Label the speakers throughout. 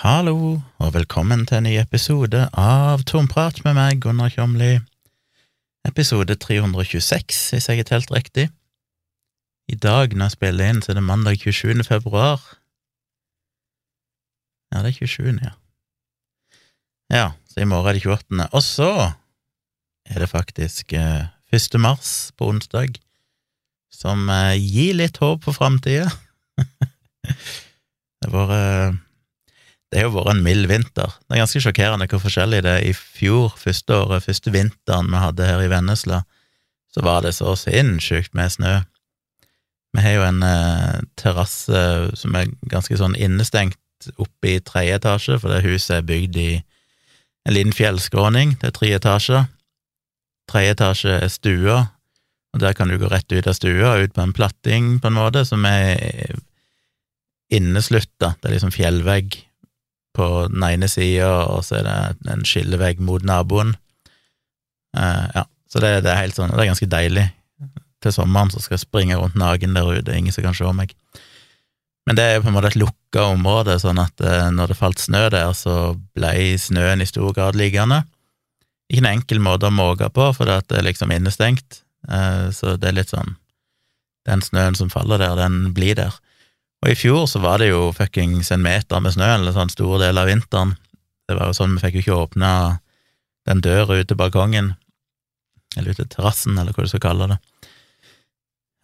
Speaker 1: Hallo, og velkommen til en ny episode av Tomprat med meg, Gunnar Kjomli. Episode 326, hvis jeg er telt riktig. I dag, når jeg spiller inn, så er det mandag 27. februar. Ja, det er 27., ja. Ja, så i morgen er det 28., og så er det faktisk eh, 1. mars på onsdag, som eh, gir litt håp for framtida. det har vært eh, det har jo vært en mild vinter. Det er ganske sjokkerende hvor forskjellig det er. I fjor, første året, første vinteren vi hadde her i Vennesla, så var det så sinnssykt med snø. Vi har jo en eh, terrasse som er ganske sånn innestengt oppe i tredje etasje, for det huset er bygd i en liten fjellskråning, det er tre etasjer. Tredje etasje er stua, og der kan du gå rett ut av stua, ut på en platting, på en måte, som er inneslutta. Det er liksom fjellvegg på den ene sida, og så er det en skillevegg mot naboen. Uh, ja, så det, det, er helt sånn, det er ganske deilig. Til sommeren så skal jeg springe rundt naken der ute, ingen som kan se meg. Men det er på en måte et lukka område, sånn at uh, når det falt snø der, så ble snøen i stor grad liggende. Ikke en enkel måte å måke på, for det er liksom innestengt, uh, så det er litt sånn Den snøen som faller der, den blir der. Og i fjor så var det jo fuckings en meter med snø, eller sånn store deler av vinteren. Det var jo sånn, vi fikk jo ikke åpna den døra ut til balkongen, eller ut til terrassen, eller hva du skal kalle det.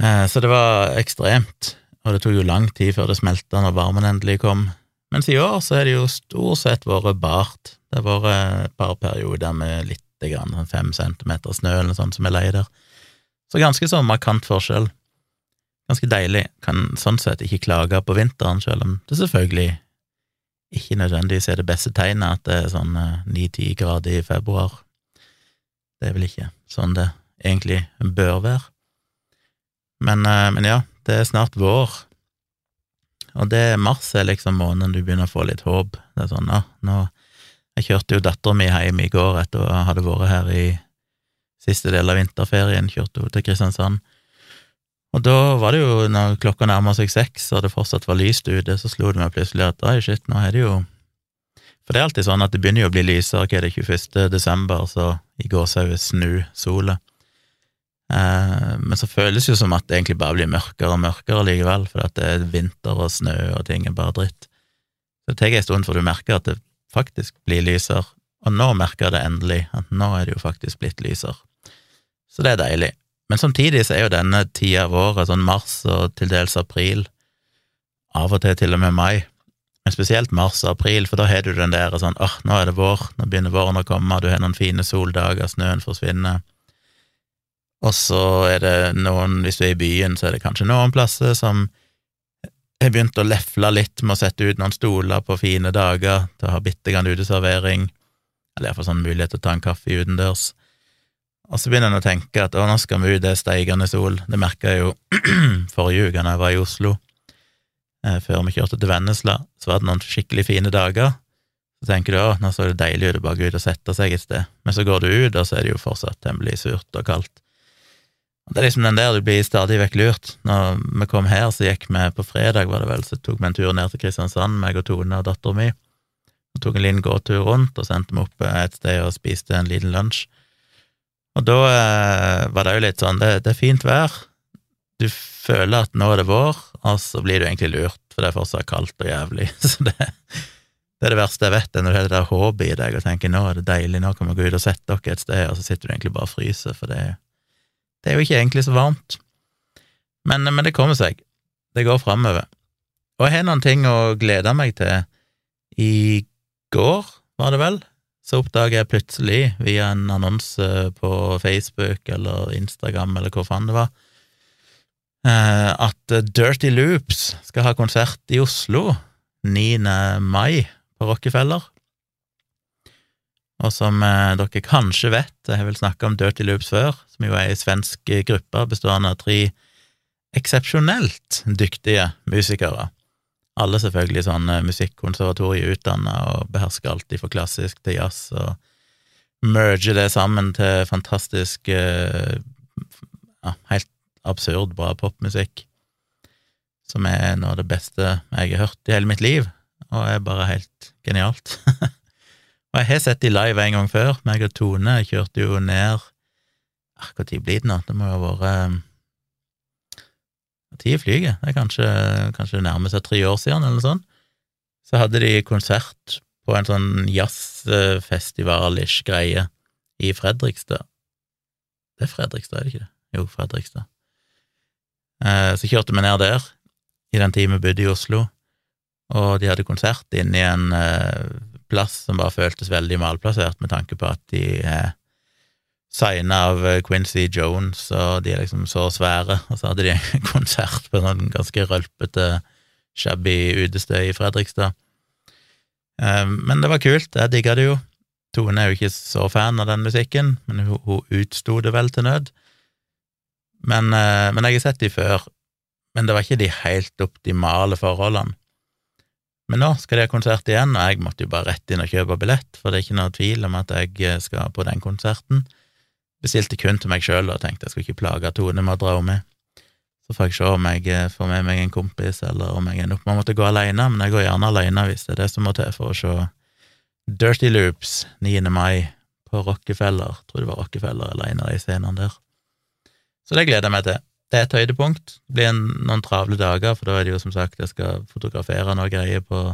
Speaker 1: Eh, så det var ekstremt, og det tok jo lang tid før det smelta når varmen endelig kom. Mens i år så er det jo stort sett vært bart. Det har vært et par perioder med lite grann, sånn fem centimeter snø eller sånt som er lei der. Så ganske sånn markant forskjell ganske deilig. Kan sånn sett ikke klage på vinteren, selv om det selvfølgelig ikke nødvendigvis er det beste tegnet at det er sånn eh, ni-ti grader i februar. Det er vel ikke sånn det egentlig bør være. Men, eh, men ja, det er snart vår, og det er mars er liksom måneden du begynner å få litt håp. Det er sånn, ja, nå Jeg kjørte jo dattera mi hjem i går etter å ha vært her i siste del av vinterferien, kjørte hun til Kristiansand. Og da var det jo, når klokka nærma seg seks og det fortsatt var lyst ute, så slo det meg plutselig at oi, shit, nå er det jo For det er alltid sånn at det begynner jo å bli lysere, hva er det, 21. desember, så i går så er det snu sola. Eh, men så føles det jo som at det egentlig bare blir mørkere og mørkere likevel, for at det er vinter og snø og ting er bare dritt. Så det tar en stund før du merker at det faktisk blir lysere, og nå merker jeg det endelig, at nå er det jo faktisk blitt lysere. Så det er deilig. Men samtidig så er jo denne tida av året, sånn mars og til dels april, av og til til og med mai, men spesielt mars og april, for da har du den der sånn åh, nå er det vår, nå begynner våren å komme, du har noen fine soldager, snøen forsvinner, og så er det noen, hvis du er i byen, så er det kanskje noen plasser som har begynt å lefle litt med å sette ut noen stoler på fine dager til å ha bitte grann uteservering, eller iallfall sånn mulighet til å ta en kaffe utendørs. Og så begynner en å tenke at å, nå skal vi ut, det er steigende sol. Det merka jeg jo forrige uke når jeg var i Oslo. Eh, før vi kjørte til Vennesla, så var det noen skikkelig fine dager. Så tenker du å, nå så det deilig ut å bare gå ut og sette seg et sted. Men så går du ut, og så er det jo fortsatt temmelig surt og kaldt. Og Det er liksom den der du blir stadig vekk lurt. Når vi kom her, så gikk vi på fredag, var det vel, så tok vi en tur ned til Kristiansand, meg og Tone og dattera mi. Og tok en liten gåtur rundt, og sendte vi opp et sted og spiste en liten lunsj. Og da eh, var det jo litt sånn det, det, er fint vær, du føler at nå er det vår, og så blir du egentlig lurt, for det er fortsatt kaldt og jævlig. Så det, det er det verste jeg vet, når du har det der håpet i deg og tenker nå er det deilig, nå kan vi gå ut og sette dere et sted, og så sitter du egentlig bare og fryser, for det, det er jo ikke egentlig så varmt. Men, men det kommer seg. Det går framover. Og jeg har noen ting å glede meg til. I går, var det vel, så oppdager jeg plutselig, via en annonse på Facebook eller Instagram eller hvor faen det var, eh, at Dirty Loops skal ha konsert i Oslo 9. mai på Rockefeller. Og som eh, dere kanskje vet, jeg har vel snakka om Dirty Loops før, som jo er ei svensk gruppe bestående av tre eksepsjonelt dyktige musikere. Alle selvfølgelig sånn musikkonservatorier musikkonservatorieutdanna og behersker alt fra klassisk til jazz, og merger det sammen til fantastisk eh, ja, helt absurd bra popmusikk, som er noe av det beste jeg har hørt i hele mitt liv. og er bare helt genialt. og jeg har sett de live en gang før. Meg og Tone kjørte jo ned Når ah, blir det nå? Det må jo ha vært Når flyget? Det er kanskje, kanskje nærmer seg tre år siden, eller noe sånt. Så hadde de konsert på en sånn jazzfestival-ish greie i Fredrikstad. Det er Fredrikstad, er det ikke det? Jo, Fredrikstad. Eh, så kjørte vi ned der i den tiden vi bodde i Oslo, og de hadde konsert inne i en eh, plass som bare føltes veldig malplassert, med tanke på at de er signa av eh, Quincy Jones, og de er liksom så svære, og så hadde de en konsert på en sånn ganske rølpete, shabby utested i Fredrikstad. Men det var kult, jeg digga det jo. Tone er jo ikke så fan av den musikken, men hun, hun utsto det vel til nød. Men, eh, men, jeg har sett de før, men det var ikke de helt optimale forholdene. Men nå skal de ha konsert igjen, og jeg måtte jo bare rett inn og kjøpe billett, for det er ikke noe tvil om at jeg eh, skal på den konserten. Bestilte kun til meg sjøl og tenkte jeg skulle ikke plage Tone med å dra henne med. Så får jeg se om jeg eh, får med meg en kompis, eller om jeg ender opp med å måtte gå alene, men jeg går gjerne alene hvis det er det som må til for å se Dirty Loops 9. mai på Rockefeller. Tror det var Rockefeller eller en av de scenene der. Så det gleder jeg meg til. Det er et høydepunkt. Det blir en, noen travle dager, for da er det jo som sagt jeg skal fotografere noe greier på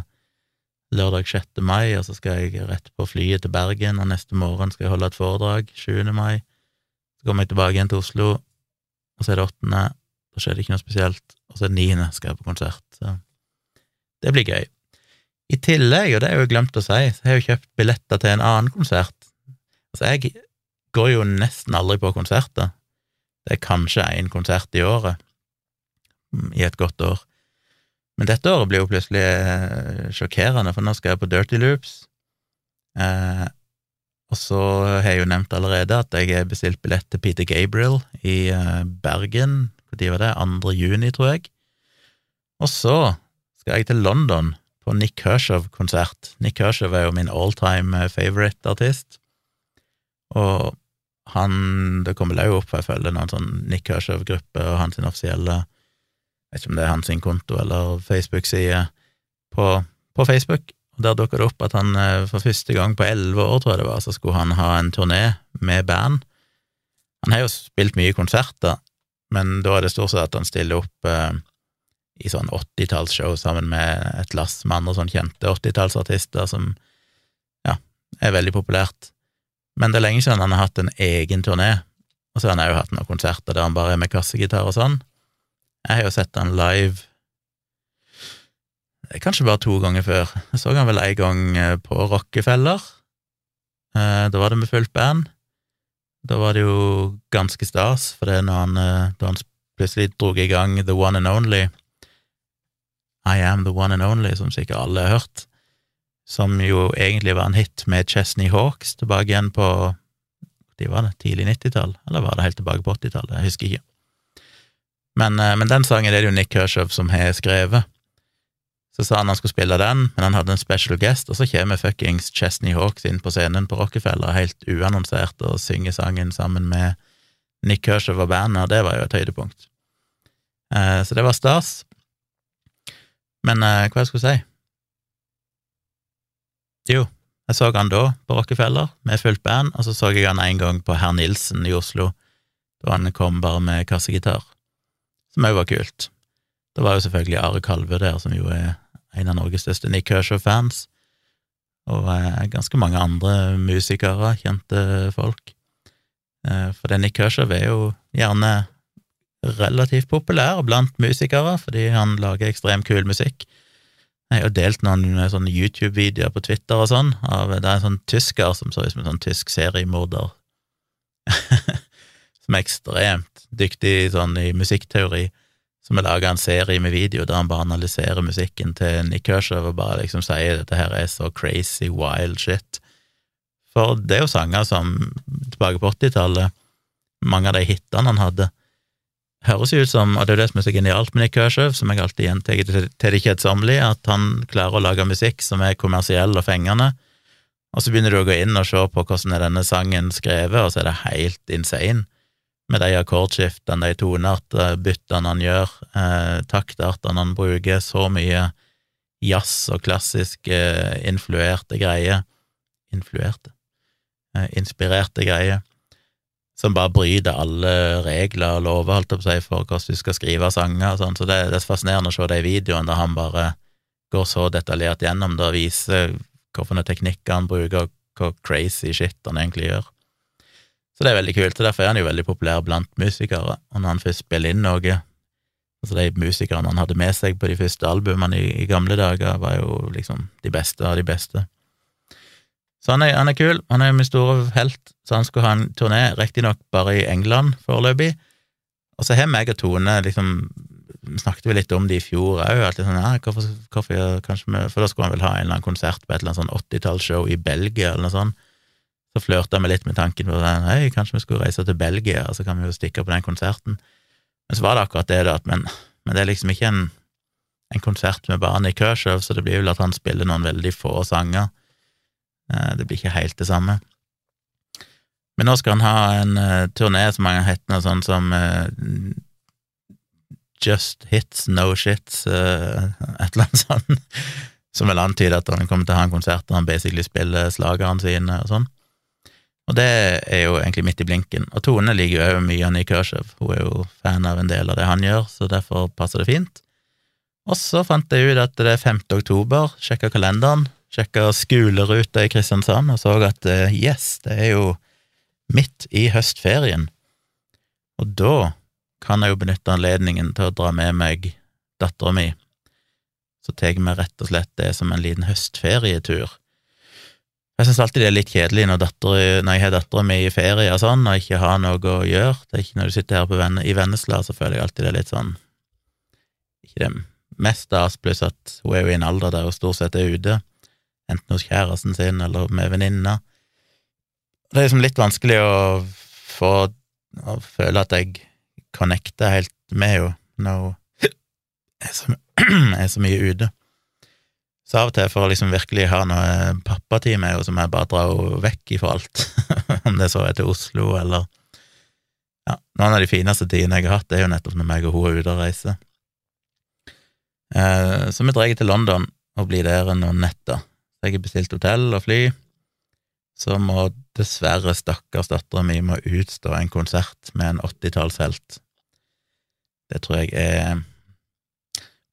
Speaker 1: lørdag 6. mai, og så skal jeg rett på flyet til Bergen, og neste morgen skal jeg holde et foredrag 7. mai. Så kommer jeg tilbake igjen til Oslo, og så er det åttende. Da skjer det ikke noe spesielt, og så er det niende, skal jeg på konsert. Så det blir gøy. I tillegg, og det har jeg jo glemt å si, så har jeg jo kjøpt billetter til en annen konsert. Altså, jeg går jo nesten aldri på konserter. Det er kanskje én konsert i året, mm, i et godt år. Men dette året blir jo plutselig eh, sjokkerende, for nå skal jeg på Dirty Loops. Eh, og så har jeg jo nevnt allerede at jeg har bestilt billett til Peter Gabriel i eh, Bergen. Når var det? 2. juni, tror jeg. Og så skal jeg til London på Nick Kershaw-konsert. Nick Kershaw er jo min all-time eh, favorite-artist, og han Det kommer òg opp, for jeg følger noen sånn Nick Kershaw-gruppe og hans offisielle Jeg vet ikke om det er hans konto eller Facebook-side på, på, Facebook, og der dukker det opp at han eh, for første gang på elleve år, tror jeg det var, så skulle han ha en turné med band. Han har jo spilt mye konserter, men da er det stort sett at han stiller opp eh, i sånn 80-tallsshow sammen med et lass med andre sånn kjente 80-tallsartister som ja, er veldig populært. Men det er lenge siden han har hatt en egen turné, og så har han òg hatt noen konserter der han bare er med kassegitar og sånn. Jeg har jo sett han live kanskje bare to ganger før. Jeg så han vel en gang eh, på Rockefeller. Eh, da var det med fullt band. Da var det jo ganske stas, for det er når han, eh, da han plutselig dro i gang The One and Only, i Am The One and Only, som sikkert alle har hørt, som jo egentlig var en hit med Chesney Hawks tilbake igjen på de var det, tidlig 90-tall, eller var det helt tilbake på 80-tallet, jeg husker ikke. Men, eh, men, den sangen det er det jo Nick Kershaw som har skrevet. Så sa han han skulle spille den, men han hadde en special guest, og så kommer fuckings Chesney Hawks inn på scenen på Rockefeller helt uannonsert og synger sangen sammen med Nick Kershaw og bandet, og det var jo et høydepunkt. Eh, så det var stas. Men eh, hva jeg skulle si? Jo, jeg så han da på Rockefeller med fullt band, og så så jeg han en gang på Herr Nilsen i Oslo, da han kom bare med kassegitar, som òg var kult. Det var jo selvfølgelig Are Kalve der, som jo er en av Norges største Nick Kershaw-fans, og eh, ganske mange andre musikere, kjente folk. Eh, for Nick Kershaw er jo gjerne relativt populær blant musikere, fordi han lager ekstremt kul musikk. Jeg har delt noen sånne YouTube-videoer på Twitter og sånn, av det er en sånn tysker som så ut som en sånn tysk seriemorder, som er ekstremt dyktig sånn i musikkteori, som har laga en serie med video der han bare analyserer musikken til Nick Kershaw og bare liksom sier at dette her er så crazy, wild shit. For det er jo sanger som tilbake på 80-tallet, mange av de hitene han hadde, høres jo ut som, og det er jo det som er så genialt med Nick Kershaw, som jeg alltid gjentar til, det kjedsommelige, at han klarer å lage musikk som er kommersiell og fengende, og så begynner du å gå inn og se på hvordan er denne sangen skrevet, og så er det helt insane med de akkordskiftene, de toneartbyttene han gjør, eh, taktartene han bruker, så mye jazz og klassisk eh, influerte greier Influerte? Eh, inspirerte greier. Som bare bryter alle regler og lover, holdt jeg på å si, for hvordan du skal skrive sanger og sånn. Så det, det er fascinerende å se de videoene der han bare går så detaljert gjennom det og viser hvilke teknikker han bruker, og hvor crazy shit han egentlig gjør. Så det er veldig kult, og derfor er han jo veldig populær blant musikere. Og når han først spiller inn noe, altså de musikerne han hadde med seg på de første albumene i, i gamle dager, var jo liksom de beste av de beste. Så han er, han er kul, han er min store helt, så han skulle ha en turné, riktignok bare i England foreløpig. Og så har meg og Tone liksom snakket vi litt om det i fjor òg, at sånn, ja, hvorfor, hvorfor For da skulle han vel ha en eller annen konsert på et eller annet sånn 80-tallsshow i Belgia, eller noe sånt. Så flørta vi litt med tanken på den, hei, kanskje vi skulle reise til Belgia, og så kan vi jo stikke på den konserten. Men så var det akkurat det, da, men, men det er liksom ikke en, en konsert med barn i Kershaw, så det blir vel at han spiller noen veldig få sanger. Eh, det blir ikke helt det samme. Men nå skal han ha en uh, turné som har hett noe sånn som uh, Just Hits, No Shits, uh, et eller annet sånt, som vel antyder at han kommer til å ha en konsert der han basically spiller slagerne sine og sånn. Og det er jo egentlig midt i blinken. Og Tone liker jo òg mye Nick Kershaw, hun er jo fan av en del av det han gjør, så derfor passer det fint. Og så fant jeg ut at det er 5. oktober, sjekka kalenderen, sjekka skoleruta i Kristiansand og så at eh, yes, det er jo midt i høstferien. Og da kan jeg jo benytte anledningen til å dra med meg dattera mi. Så tar vi rett og slett det som en liten høstferietur jeg syns alltid det er litt kjedelig når, datter, når jeg har dattera mi i ferie og sånn, og ikke har noe å gjøre. Det er ikke Når du sitter her Venne, i Vennesla, så føler jeg alltid det er litt sånn Ikke det mest stas, pluss at hun er jo i en alder der hun stort sett er ute, enten hos kjæresten sin eller med venninna. Det er liksom litt vanskelig å få å føle at jeg connecter helt med henne når hun er så, er så mye ute. Så av og til, for å liksom virkelig ha noe pappatid med henne, så må jeg bare dra henne vekk ifra alt. Om det så er til Oslo, eller Ja, noen av de fineste tidene jeg har hatt, det er jo nettopp når meg og hun er ute og reiser. Eh, så vi drar til London og blir der noen netter. Jeg har bestilt hotell og fly. Så må dessverre stakkars dattera mi må utstå en konsert med en åttitallshelt. Det tror jeg er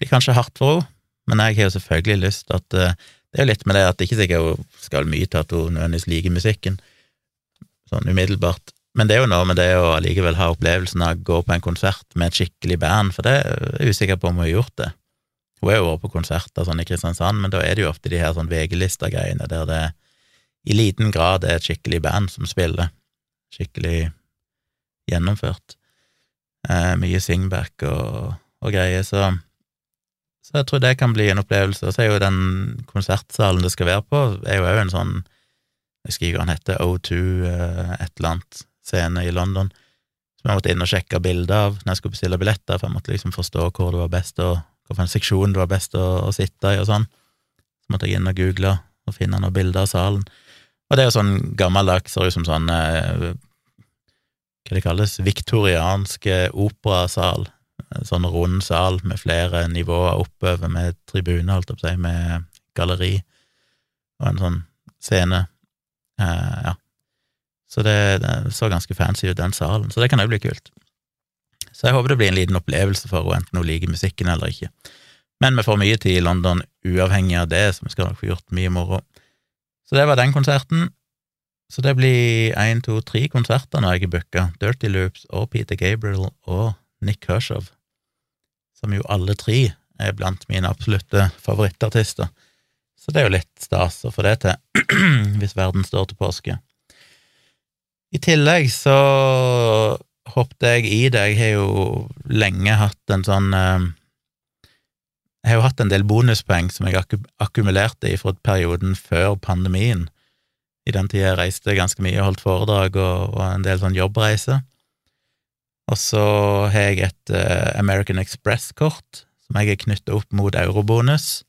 Speaker 1: blir kanskje hardt for henne, men jeg har jo selvfølgelig lyst at uh, Det er jo litt med det at det ikke sikkert hun skal mye til at hun nødvendigvis liker musikken, sånn umiddelbart. Men det er jo noe med det å allikevel ha opplevelsen av å gå på en konsert med et skikkelig band, for det er jeg usikker på om hun har gjort det. Hun er jo vært på konserter sånn i Kristiansand, men da er det jo ofte de her sånn VG-lista-greiene der det i liten grad er et skikkelig band som spiller, skikkelig gjennomført. Eh, mye singback og, og greier, så så jeg tror det kan bli en opplevelse. Og så er jo den konsertsalen det skal være på, er jo òg en sånn Jeg husker ikke hva den heter, O2 eh, et eller annet scene i London, som jeg måtte inn og sjekke bilder av når jeg skulle bestille billetter, for jeg måtte liksom forstå hvor det var best å hvilken seksjon det var best å, å, sitte i og sånn. Så måtte jeg inn og google og finne noen bilder av salen. Og det er jo sånn gammeldags, ser ut som sånn eh, Hva det kalles? Viktoriansk operasal sånn rund sal med flere nivåer oppover, med tribune, holdt jeg på å si, med galleri og en sånn scene. Eh, ja. Så det, det, så ganske fancy ut, den salen, så det kan òg bli kult. Så jeg håper det blir en liten opplevelse for henne, enten hun liker musikken eller ikke. Men vi får mye tid i London uavhengig av det, så vi skal nok få gjort mye moro. Så det var den konserten. Så det blir én, to, tre konserter når jeg er booka. Dirty Loops og Peter Gabriel og Nick Kershaw som jo alle tre er blant mine absolutte favorittartister. Så det er jo litt stas å få det til, hvis verden står til påske. I tillegg så hoppet jeg i det. Jeg har jo lenge hatt en sånn eh, Jeg har jo hatt en del bonuspoeng som jeg akkumulerte i fra perioden før pandemien. I den tida jeg reiste ganske mye, holdt foredrag og, og en del sånn jobbreiser. Og så har jeg et uh, American Express-kort som jeg er knyttet opp mot eurobonus,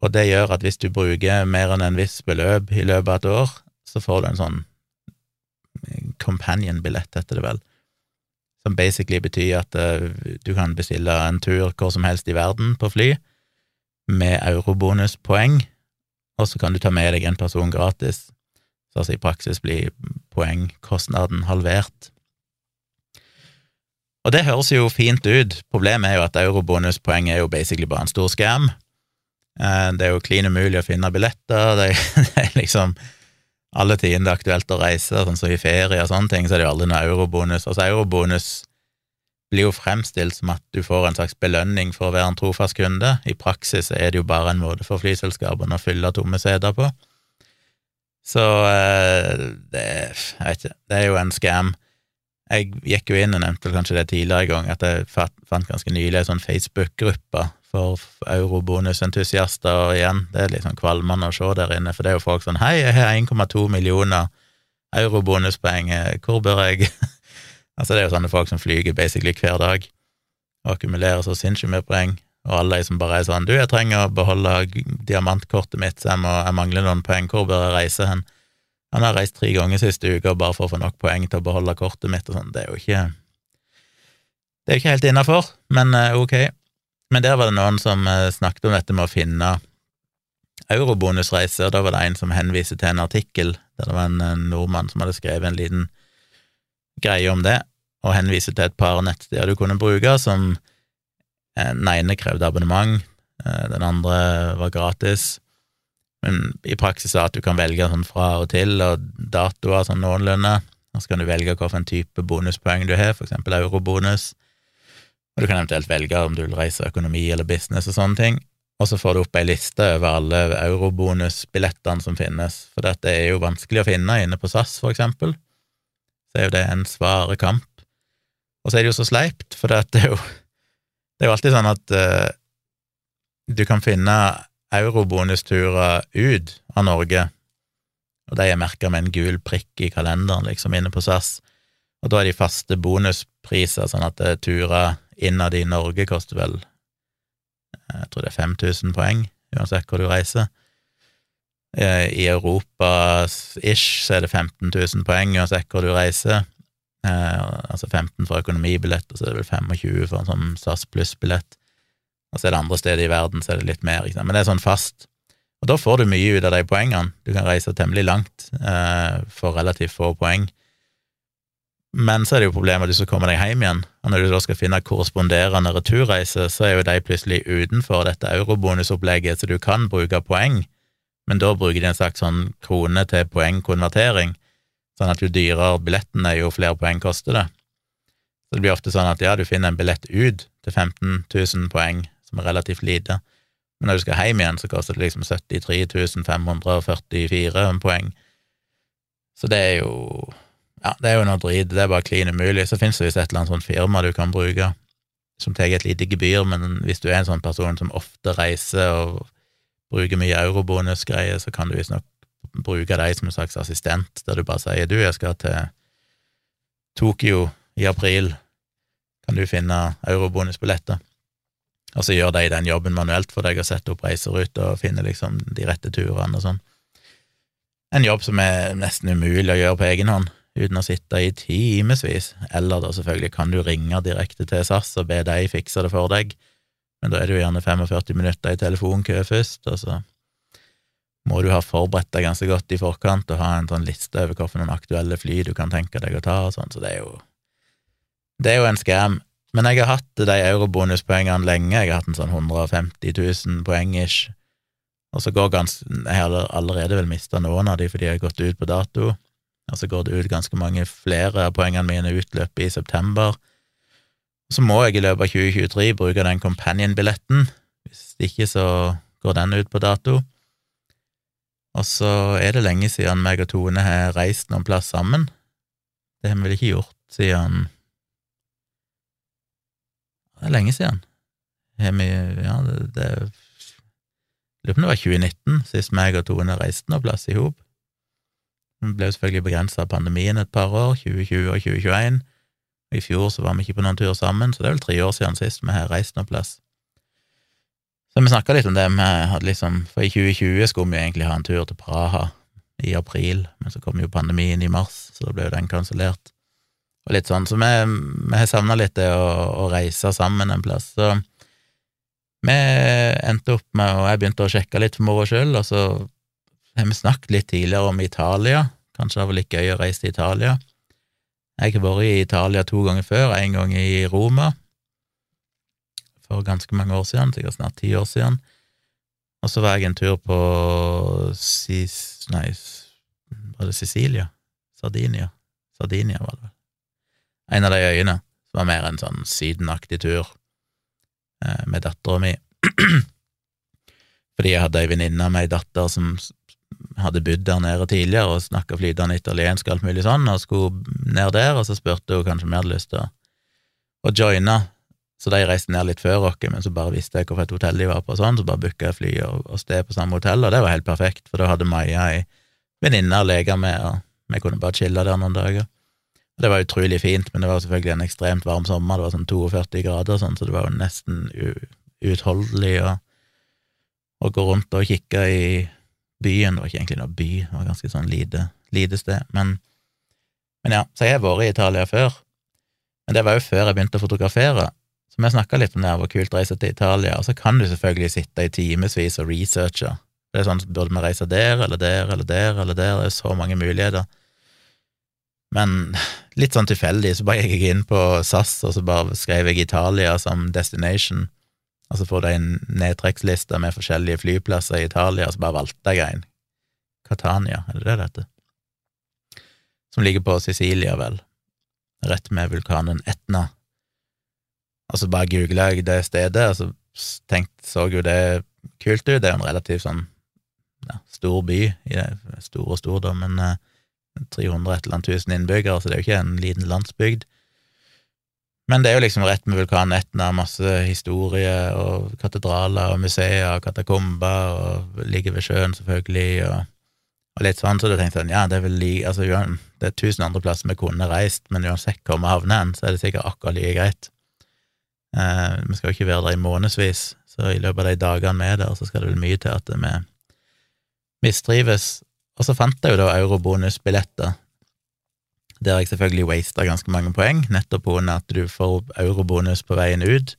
Speaker 1: og det gjør at hvis du bruker mer enn en viss beløp i løpet av et år, så får du en sånn companion-billett, heter det vel, som basically betyr at uh, du kan bestille en tur hvor som helst i verden på fly, med eurobonuspoeng, og så kan du ta med deg en person gratis. Så altså i praksis blir poengkostnaden halvert. Og det høres jo fint ut, problemet er jo at eurobonuspoeng er jo basically bare en stor scam. Eh, det er jo klin umulig å finne billetter, det er liksom alle tider det er aktuelt å reise, sånn som i ferie og sånne ting, så er det jo aldri noe eurobonus. Altså, eurobonus blir jo fremstilt som at du får en slags belønning for å være en trofast kunde. I praksis er det jo bare en måte for flyselskapene å fylle tomme seter på. Så eh, det, jeg vet ikke, det er jo en scam. Jeg gikk jo inn og nevnte kanskje det tidligere en gang, at jeg fant ganske nylig en sånn Facebook-gruppe for eurobonusentusiaster, og igjen, det er litt sånn kvalmende å se der inne, for det er jo folk sånn Hei, jeg har 1,2 millioner eurobonuspoeng, hvor bør jeg? Altså, det er jo sånne folk som flyger basically hver dag og akkumulerer så sinnssykt mye poeng, og alle de som bare er sånn Du, jeg trenger å beholde diamantkortet mitt, så jeg, må, jeg mangler noen poeng, hvor bør jeg reise hen? Han har reist tre ganger siste uke bare for å få nok poeng til å beholde kortet mitt og sånn, det er jo ikke Det er jo ikke helt innafor, men eh, ok. Men der var det noen som eh, snakket om dette med å finne eurobonusreiser, da var det en som henviste til en artikkel der det var en, en nordmann som hadde skrevet en liten greie om det, og henviste til et par nettsteder du kunne bruke, som eh, den ene krevde abonnement, eh, den andre var gratis, men i praksis er at du kan velge sånn fra og til, og datoer sånn noenlunde, og så kan du velge hvilken type bonuspoeng du har, for eksempel eurobonus, og du kan eventuelt velge om du vil reise økonomi eller business og sånne ting, og så får du opp ei liste over alle eurobonusbillettene som finnes, for dette er jo vanskelig å finne inne på SAS, for eksempel, så er jo det en svare kamp. Og så er det jo så sleipt, for det er jo, det er jo alltid sånn at uh, du kan finne eurobonusturer ut av Norge, og de er merka med en gul prikk i kalenderen, liksom, inne på SAS, og da er de faste bonuspriser, sånn at uh, turer innad i Norge koster vel jeg tror det er 5000 poeng, uansett hvor du reiser. Eh, I Europa ish så er det 15 000 poeng uansett hvor du reiser. Eh, altså 15 for økonomibillett, og så er det vel 25 for en sånn SAS pluss-billett. Og så er det andre steder i verden så er det litt mer, men det er sånn fast. Og da får du mye ut av de poengene. Du kan reise temmelig langt eh, for relativt få poeng. Men så er det jo problemet at du skal komme deg hjem igjen, og når du da skal finne korresponderende returreise, så er jo de plutselig utenfor dette eurobonusopplegget, så du kan bruke poeng, men da bruker de en slags sånn krone til poengkonvertering, sånn at jo dyrere billetten er, jo flere poeng koster det. Så det blir ofte sånn at ja, du finner en billett ut til 15 000 poeng, som er relativt lite, men når du skal hjem igjen, så koster det liksom 73 544 poeng. Så det er jo ja, det er jo noe drit, det er bare klin umulig. Så finnes det visst et eller annet sånt firma du kan bruke, som tar et lite gebyr, men hvis du er en sånn person som ofte reiser og bruker mye eurobonusgreier, så kan du visstnok bruke deg som en slags assistent, der du bare sier du, jeg skal til Tokyo i april, kan du finne eurobonusbilletter? Og så gjør de den jobben manuelt for deg og setter opp reiseruter og finner liksom de rette turene og sånn. En jobb som er nesten umulig å gjøre på egen hånd uten å sitte i timevis, eller da selvfølgelig kan du ringe direkte til SAS og be de fikse det for deg, men da er det jo gjerne 45 minutter i telefonkø først, og så må du ha forberedt deg ganske godt i forkant og ha en sånn liste over hvilke aktuelle fly du kan tenke deg å ta og sånn, så det er jo det er jo en scam. Men jeg har hatt de eurobonuspoengene lenge, jeg har hatt en sånn 150 000 poeng-ish, og så går ganske Jeg har allerede vel mista noen av de fordi jeg har gått ut på dato, og så går det ut ganske mange flere av poengene mine utløper i september. Så må jeg i løpet av 2023 bruke den companion-billetten, hvis ikke så går den ut på dato. Og så er det lenge siden meg og Tone har reist noen plass sammen. Det har vi vel ikke gjort siden Det er lenge siden. Har vi Ja, det, det Lurer på om det var 2019 sist meg og Tone reiste noen plass i hop. Vi ble selvfølgelig begrensa av pandemien et par år, 2020 og 2021. Og I fjor så var vi ikke på noen tur sammen, så det er vel tre år siden sist vi har reist noen plass. Så vi snakka litt om det, vi hadde liksom, for i 2020 skulle vi egentlig ha en tur til Praha i april, men så kom jo pandemien i mars, så da ble jo den kansellert. Og litt sånn, så vi, vi har savna litt det å, å, reise sammen en plass. Så Vi endte opp med, og jeg begynte å sjekke litt for moro skyld, og så har vi snakket litt tidligere om Italia. Kanskje det var litt gøy å reise til Italia. Jeg har vært i Italia to ganger før, en gang i Roma for ganske mange år siden, sikkert snart ti år siden. Og så var jeg en tur på Sis... Nei, var det Sicilia? Sardinia? Sardinia, var det vel. En av de øyene som var mer en sånn sydenaktig tur eh, med dattera mi. Fordi jeg hadde ei venninne med ei datter som hadde bodd der nede tidligere og snakka flytende italiensk og alt mulig sånn, og skulle ned der, og så spurte hun kanskje om jeg hadde lyst til å, å joine, så de reiste ned litt før oss, men så bare visste jeg hvilket hotell de var på, og sånn, så bare booka jeg fly og, og sted på samme hotell, og det var helt perfekt, for da hadde Maja ei venninne å leke med, og vi kunne bare chille der noen dager. Det var utrolig fint, men det var selvfølgelig en ekstremt varm sommer, det var sånn 42 grader og sånn, så det var jo nesten uutholdelig å, å gå rundt og kikke i byen. Det var ikke egentlig noe by, det var ganske sånn lite, lite sted. Men, men, ja, så jeg har vært i Italia før. Men det var jo før jeg begynte å fotografere. Så vi snakka litt om det, hvor kult å reise til Italia. Og så kan du selvfølgelig sitte i timevis og researche. Det er sånn, Burde vi reise der eller der eller der eller der? Det er så mange muligheter. Men litt sånn tilfeldig så bare gikk jeg inn på SAS, og så bare skrev jeg Italia som destination. Og så får du en nedtrekksliste med forskjellige flyplasser i Italia, og så bare valgte jeg en. Catania, er det det det heter? Som ligger på Sicilia, vel, rett med vulkanen Etna. Og så bare googla jeg det stedet, og så tenkte, så jo det kult ut. Det er jo en relativt sånn ja, stor by, i det, store og stor, da, men eh, 300 et eller annet tusen innbyggere, så det er jo ikke en liten landsbygd. Men det er jo liksom rett med vulkanen Etna, masse historie og katedraler og museer og katakomber, og ligger ved sjøen, selvfølgelig, og, og litt sånn, så da tenkte jeg ja, det er vel like, altså, det er tusen andre plasser vi kunne reist, men uansett hvor vi havner hen, så er det sikkert akkurat like greit. Eh, vi skal jo ikke være der i månedsvis, så i løpet av de dagene vi er der, så skal det vel mye til at vi mistrives. Og så fant jeg jo da eurobonusbilletter der jeg selvfølgelig wasta ganske mange poeng, nettopp på at du får eurobonus på veien ut.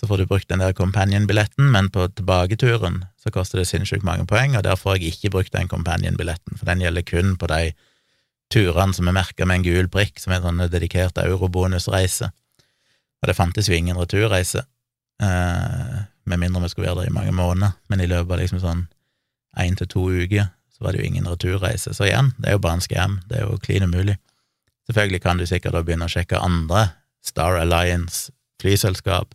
Speaker 1: Så får du brukt den der companion-billetten, men på tilbaketuren så koster det sinnssykt mange poeng, og der får jeg ikke brukt den companion-billetten, for den gjelder kun på de turene som er merka med en gul prikk, som er en sånn dedikert eurobonusreise. Og det fantes jo ingen returreise, eh, med mindre vi skulle være der i mange måneder, men i løpet av liksom sånn én til to uker så var det jo ingen returreise. Så igjen, det er jo bare en skam. det er jo klin umulig. Selvfølgelig kan du sikkert da begynne å sjekke andre Star Alliance flyselskap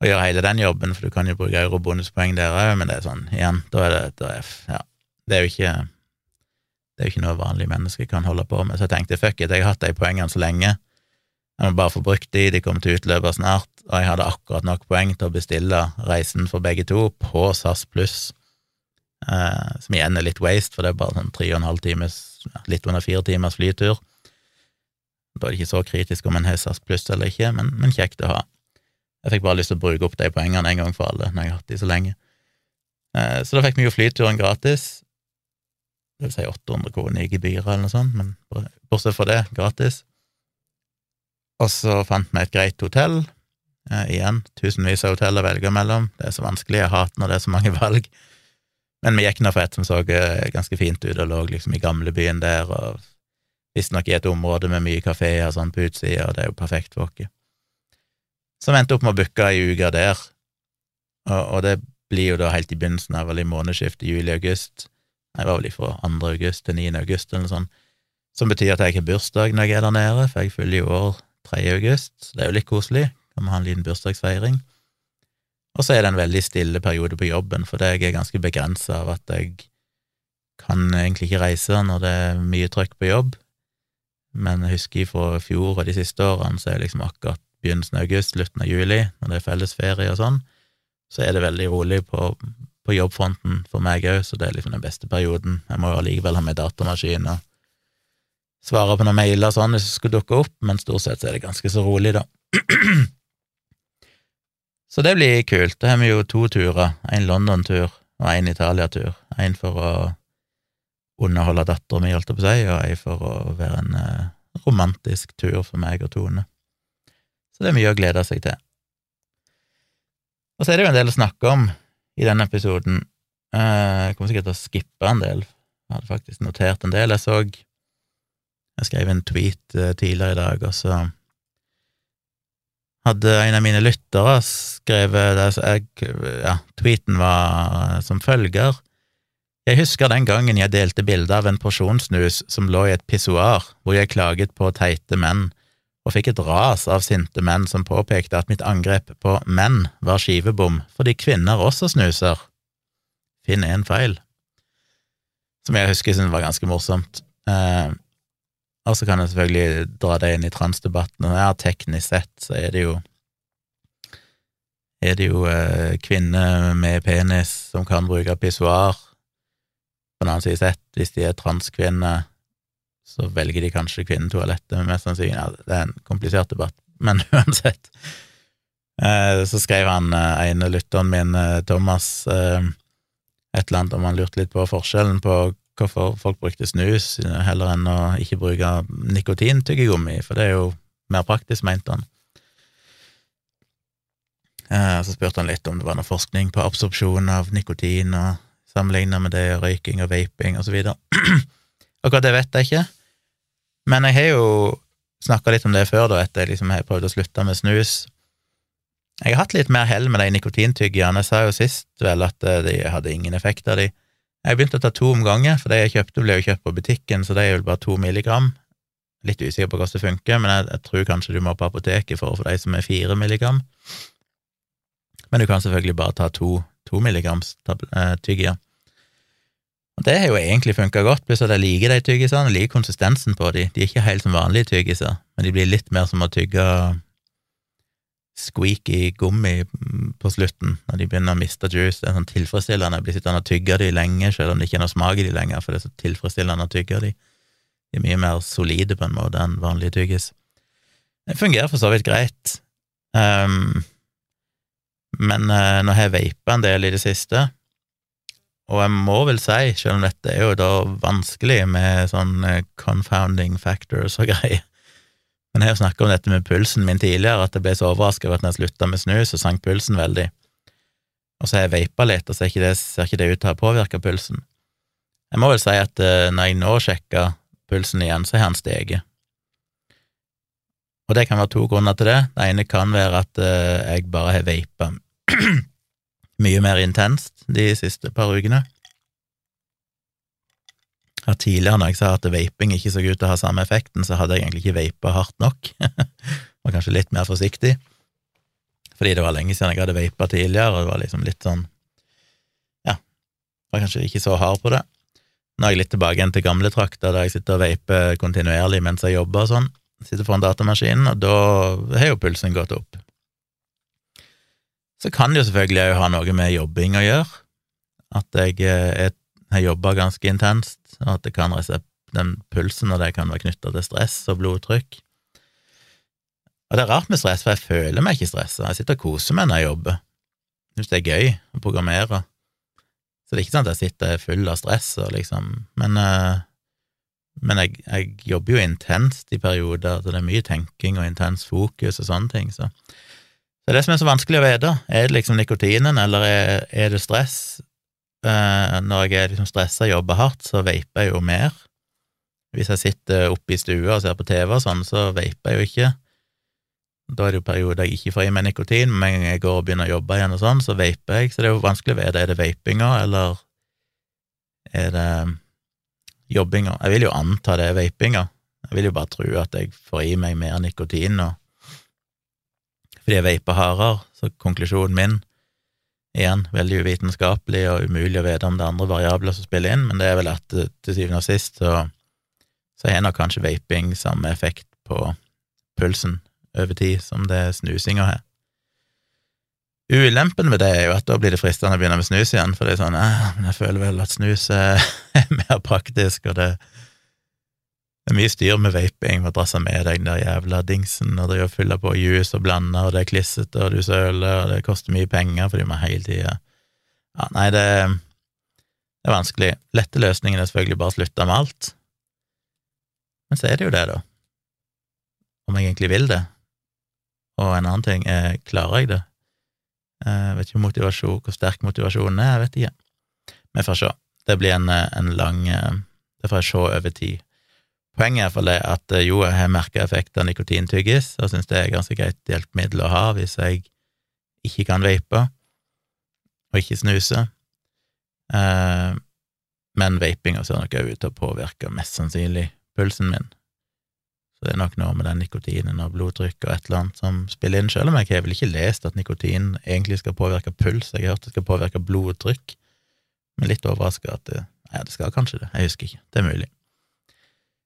Speaker 1: og gjøre hele den jobben, for du kan jo bruke eurobonuspoeng der òg, men det er sånn, igjen, da er det, da er, ja, det er jo ikke det er jo ikke noe vanlige mennesker kan holde på med, så jeg tenkte fuck it, jeg har hatt de poengene så lenge, jeg må bare få brukt de, de kommer til å utløpe snart, og jeg hadde akkurat nok poeng til å bestille reisen for begge to på SAS pluss eh, som igjen er litt waste, for det er bare sånn tre og en halv times, litt under fire timers flytur. Da er det ikke så kritisk om en har SAS pluss eller ikke, men, men, kjekt å ha. Jeg fikk bare lyst til å bruke opp de poengene en gang for alle, når jeg har hatt de så lenge. Eh, så da fikk vi jo flyturen gratis. Det vil si 800 kroner i gebyrer eller noe sånt, men bortsett fra det, gratis. Og så fant vi et greit hotell. Eh, igjen, tusenvis av hotell å velge mellom. Det er så vanskelig, jeg hater når det er så mange valg. Men vi gikk nå for et som så eh, ganske fint ut, og lå liksom i gamlebyen der, og visstnok i et område med mye kafeer og sånn på utsida, og det er jo perfekt for oss. Så vi endte opp med å booke ei uke der, og, og, det blir jo da helt i begynnelsen av vel i månedsskiftet juli-august, jeg var vel fra 2. august til 9. august eller noe sånt, som betyr at jeg har bursdag når jeg er der nede, for jeg fyller jo år 3. august, så det er jo litt koselig, kan vi ha en liten bursdagsfeiring. Og så er det en veldig stille periode på jobben, for jeg er ganske begrensa av at jeg kan egentlig ikke reise når det er mye trøkk på jobb. Men jeg husker fra fjor og de siste årene, så er det liksom akkurat begynnelsen av august, slutten av juli, når det er fellesferie og sånn, så er det veldig rolig på, på jobbfronten for meg òg, så det er liksom den beste perioden. Jeg må jo allikevel ha med datamaskin og svare på noen mailer og sånn hvis det skulle dukke opp, men stort sett så er det ganske så rolig, da. Så det blir kult. Da har vi jo to turer, en London-tur og en Italia-tur. En for å underholde dattera mi, holdt jeg på å si, og en for å være en eh, romantisk tur for meg og Tone. Så det er mye å glede seg til. Og så er det jo en del å snakke om i denne episoden. Eh, jeg kommer sikkert til å skippe en del. Jeg hadde faktisk notert en del. Jeg så Jeg skrev en tweet eh, tidligere i dag, og så hadde en av mine lyttere skrevet jeg, ja, Tweeten var som følger. Jeg husker den gangen jeg delte bilde av en porsjonssnus som lå i et pissoar, hvor jeg klaget på teite menn, og fikk et ras av sinte menn som påpekte at mitt angrep på menn var skivebom, fordi kvinner også snuser. Finn én feil. Som jeg husker syntes var ganske morsomt. Eh, og så kan jeg selvfølgelig dra det inn i transdebatten, og ja, teknisk sett så er det jo er det jo eh, kvinner med penis som kan bruke pissoar. På den annen side sett, hvis de er transkvinner, så velger de kanskje kvinnetoalettet, mest sannsynlig. Ja, det er en komplisert debatt, men uansett. Eh, så skrev han eh, ene lytteren min, eh, Thomas, eh, et eller annet om han lurte litt på forskjellen på hvorfor folk brukte snus heller enn å ikke bruke nikotintyggegummi, for det er jo mer praktisk, mente han. Eh, så spurte han litt om det var noe forskning på absorpsjon av nikotin, og sammenligna med det, røyking og vaping og så videre. Akkurat det vet jeg ikke, men jeg har jo snakka litt om det før, da, etter jeg liksom har prøvd å slutte med snus. Jeg har hatt litt mer hell med de nikotintyggerne. Jeg sa jo sist vel at eh, de hadde ingen effekt av de. Jeg begynte å ta to om gangen, for de jeg kjøpte, ble jo kjøpt på butikken, så det er vel bare to milligram. Litt usikker på hvordan det funker, men jeg, jeg, tror kanskje du må på apoteket for å få de som er fire milligram. Men du kan selvfølgelig bare ta to, to milligrams eh, tyggier. Og det har jo egentlig funka godt, pluss at jeg liker de tyggisene, jeg liker konsistensen på de. De er ikke helt som vanlige tyggiser, men de blir litt mer som å tygge squeaky gummi på slutten, når de begynner å miste juice. Det er sånn tilfredsstillende. Jeg blir sittende og tygge de lenge, selv om det ikke er noe smak i de lenger, for det er så tilfredsstillende å tygge de. De er mye mer solide på en måte enn vanlige tyggis. Det fungerer for så vidt greit, um, men uh, nå har jeg vapa en del i det siste, og jeg må vel si, selv om dette er jo da vanskelig med sånn uh, confounding factors og greier, men jeg har jo snakka om dette med pulsen min tidligere, at jeg ble så overraska over at når jeg slutta med snus, så sank pulsen veldig. Og så har jeg veipa litt, og så ikke det, ser ikke det ut til å ha påvirka pulsen. Jeg må vel si at uh, når jeg nå sjekka pulsen igjen, så har han steget. Og det kan være to grunner til det. Det ene kan være at uh, jeg bare har veipa mye mer intenst de siste par ukene at tidligere når jeg sa at vaping ikke så ut til å ha samme effekten, så hadde jeg egentlig ikke vapa hardt nok. var kanskje litt mer forsiktig, fordi det var lenge siden jeg hadde vapa tidligere, og det var liksom litt sånn Ja, var kanskje ikke så hard på det. Nå er jeg litt tilbake igjen til gamle trakter, der jeg sitter og vaper kontinuerlig mens jeg jobber og sånn. Sitter foran datamaskinen, og da har jo pulsen gått opp. Så kan det jo selvfølgelig òg ha noe med jobbing å gjøre, at jeg eh, er har jobba ganske intenst, og at det kan den pulsen og det kan være knytta til stress og blodtrykk. Og det er rart med stress, for jeg føler meg ikke stressa. Jeg sitter og koser meg når jeg jobber. Jeg syns det er gøy å programmere. Så det er ikke sånn at jeg sitter full av stress og liksom Men, uh, men jeg, jeg, jobber jo intenst i perioder, så det er mye tenking og intens fokus og sånne ting, så det er det som er så vanskelig å vite. Er det liksom nikotinen, eller er, er det stress? Eh, når jeg er liksom stressa og jobber hardt, så vaper jeg jo mer. Hvis jeg sitter oppe i stua og ser på TV og sånn, så vaper jeg jo ikke. Da er det jo perioder jeg ikke får i meg nikotin, men en gang jeg går og begynner å jobbe igjen og sånn, så vaper jeg. Så det er jo vanskelig å vite, er det vapinga, eller er det jobbinga? Jeg vil jo anta det er vapinga. Jeg vil jo bare tro at jeg får i meg mer nikotin nå fordi jeg vaper hardere, så konklusjonen min Igjen, veldig uvitenskapelig og umulig å vite om det er andre variabler som spiller inn, men det er vel at eh, til syvende og sist så, så har nok kanskje vaping samme effekt på pulsen over tid som det snusinga har. Ulempen med det er jo at da blir det fristende å begynne med snus igjen, for det er sånn men jeg føler vel at snus er mer praktisk, og det det er mye styr med vaping, å drasse med deg den der jævla dingsen og drive og fylle på juice og blande, og det er klissete, og du søler, og det koster mye penger fordi man hele tida Ja, nei, det, det er vanskelig. Lette løsningen er selvfølgelig bare å slutte med alt. Men så er det jo det, da. Om jeg egentlig vil det. Og en annen ting er, klarer jeg det? Jeg vet ikke motivasjon, hvor sterk motivasjonen er, jeg vet ikke. Vi får se. Det blir en, en lang Det får jeg se over tid. Poenget er for det at jo, jeg har merka effekt av nikotintyggis, og syns det er ganske greit hjelpemiddel å ha hvis jeg ikke kan vape og ikke snuse. Eh, men vapinga ser nok òg ut til å påvirke mest sannsynlig pulsen min. Så det er nok noe med den nikotinen og blodtrykk og et eller annet som spiller inn, selv om jeg har vel ikke lest at nikotin egentlig skal påvirke puls, jeg har hørt det skal påvirke blodtrykk, men litt overraska at det, ja, det skal kanskje det, jeg husker ikke, det er mulig.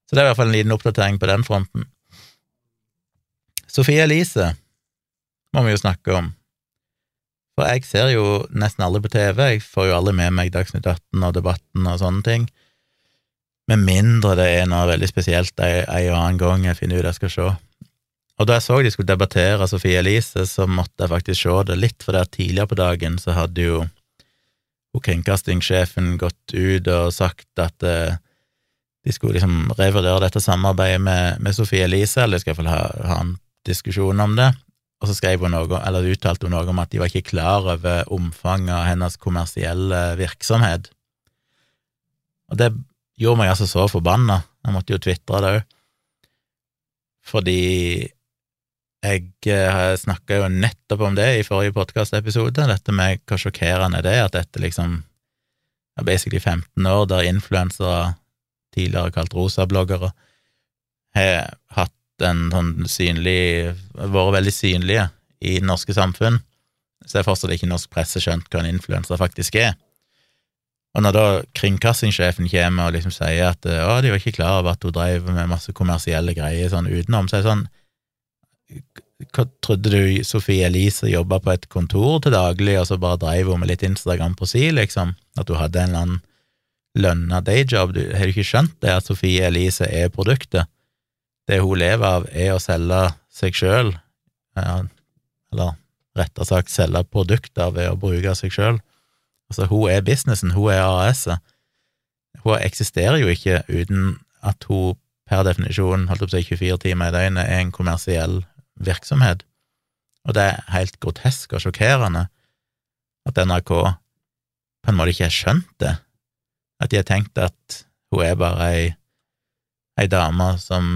Speaker 1: Så det er i hvert fall en liten oppdatering på den fronten. Sofie Elise må vi jo snakke om, for jeg ser jo nesten alle på TV, jeg får jo alle med meg Dagsnytt 18 og Debatten og sånne ting. Med mindre det er noe veldig spesielt en, og annen gang jeg finner ut jeg skal se. Og da jeg så de skulle debattere Sofie Elise, så måtte jeg faktisk se det litt, for der tidligere på dagen så hadde jo kringkastingssjefen gått ut og sagt at eh, de skulle liksom revurdere dette samarbeidet med, med Sofie Elise, eller de skal iallfall ha, ha en diskusjon om det. Og så skrev hun noe, eller uttalte hun noe om at de var ikke klar over omfanget av hennes kommersielle virksomhet. Og det gjorde meg altså så forbanna. Jeg måtte jo tvitre det òg. Fordi jeg eh, snakka jo nettopp om det i forrige podkastepisode, dette med hvor sjokkerende det er at dette liksom er basically 15 år der influensere, tidligere kalt rosabloggere, har hatt en sånn synlig vært veldig synlige i det norske samfunn. Så er fortsatt ikke norsk presse skjønt hva en influenser faktisk er. Og når da kringkastingssjefen kommer og liksom sier at å, de var ikke klar over at hun drev med masse kommersielle greier sånn utenom, så er det sånn Hva trodde du Sofie Elise jobba på et kontor til daglig, og så bare dreiv hun med litt Instagram på si, liksom? At hun hadde en eller annen lønna dayjob? Du, har du ikke skjønt det, at Sofie Elise er produktet? Det hun lever av, er å selge seg sjøl, ja, eller rettere sagt selge produkter ved å bruke seg sjøl. Altså, hun er businessen, hun er AS-et. Hun eksisterer jo ikke uten at hun per definisjon, holdt opp til 24 timer i døgnet, er en kommersiell virksomhet. Og det er helt grotesk og sjokkerende at NRK på en måte ikke har skjønt det, at de har tenkt at hun er bare ei, ei dame som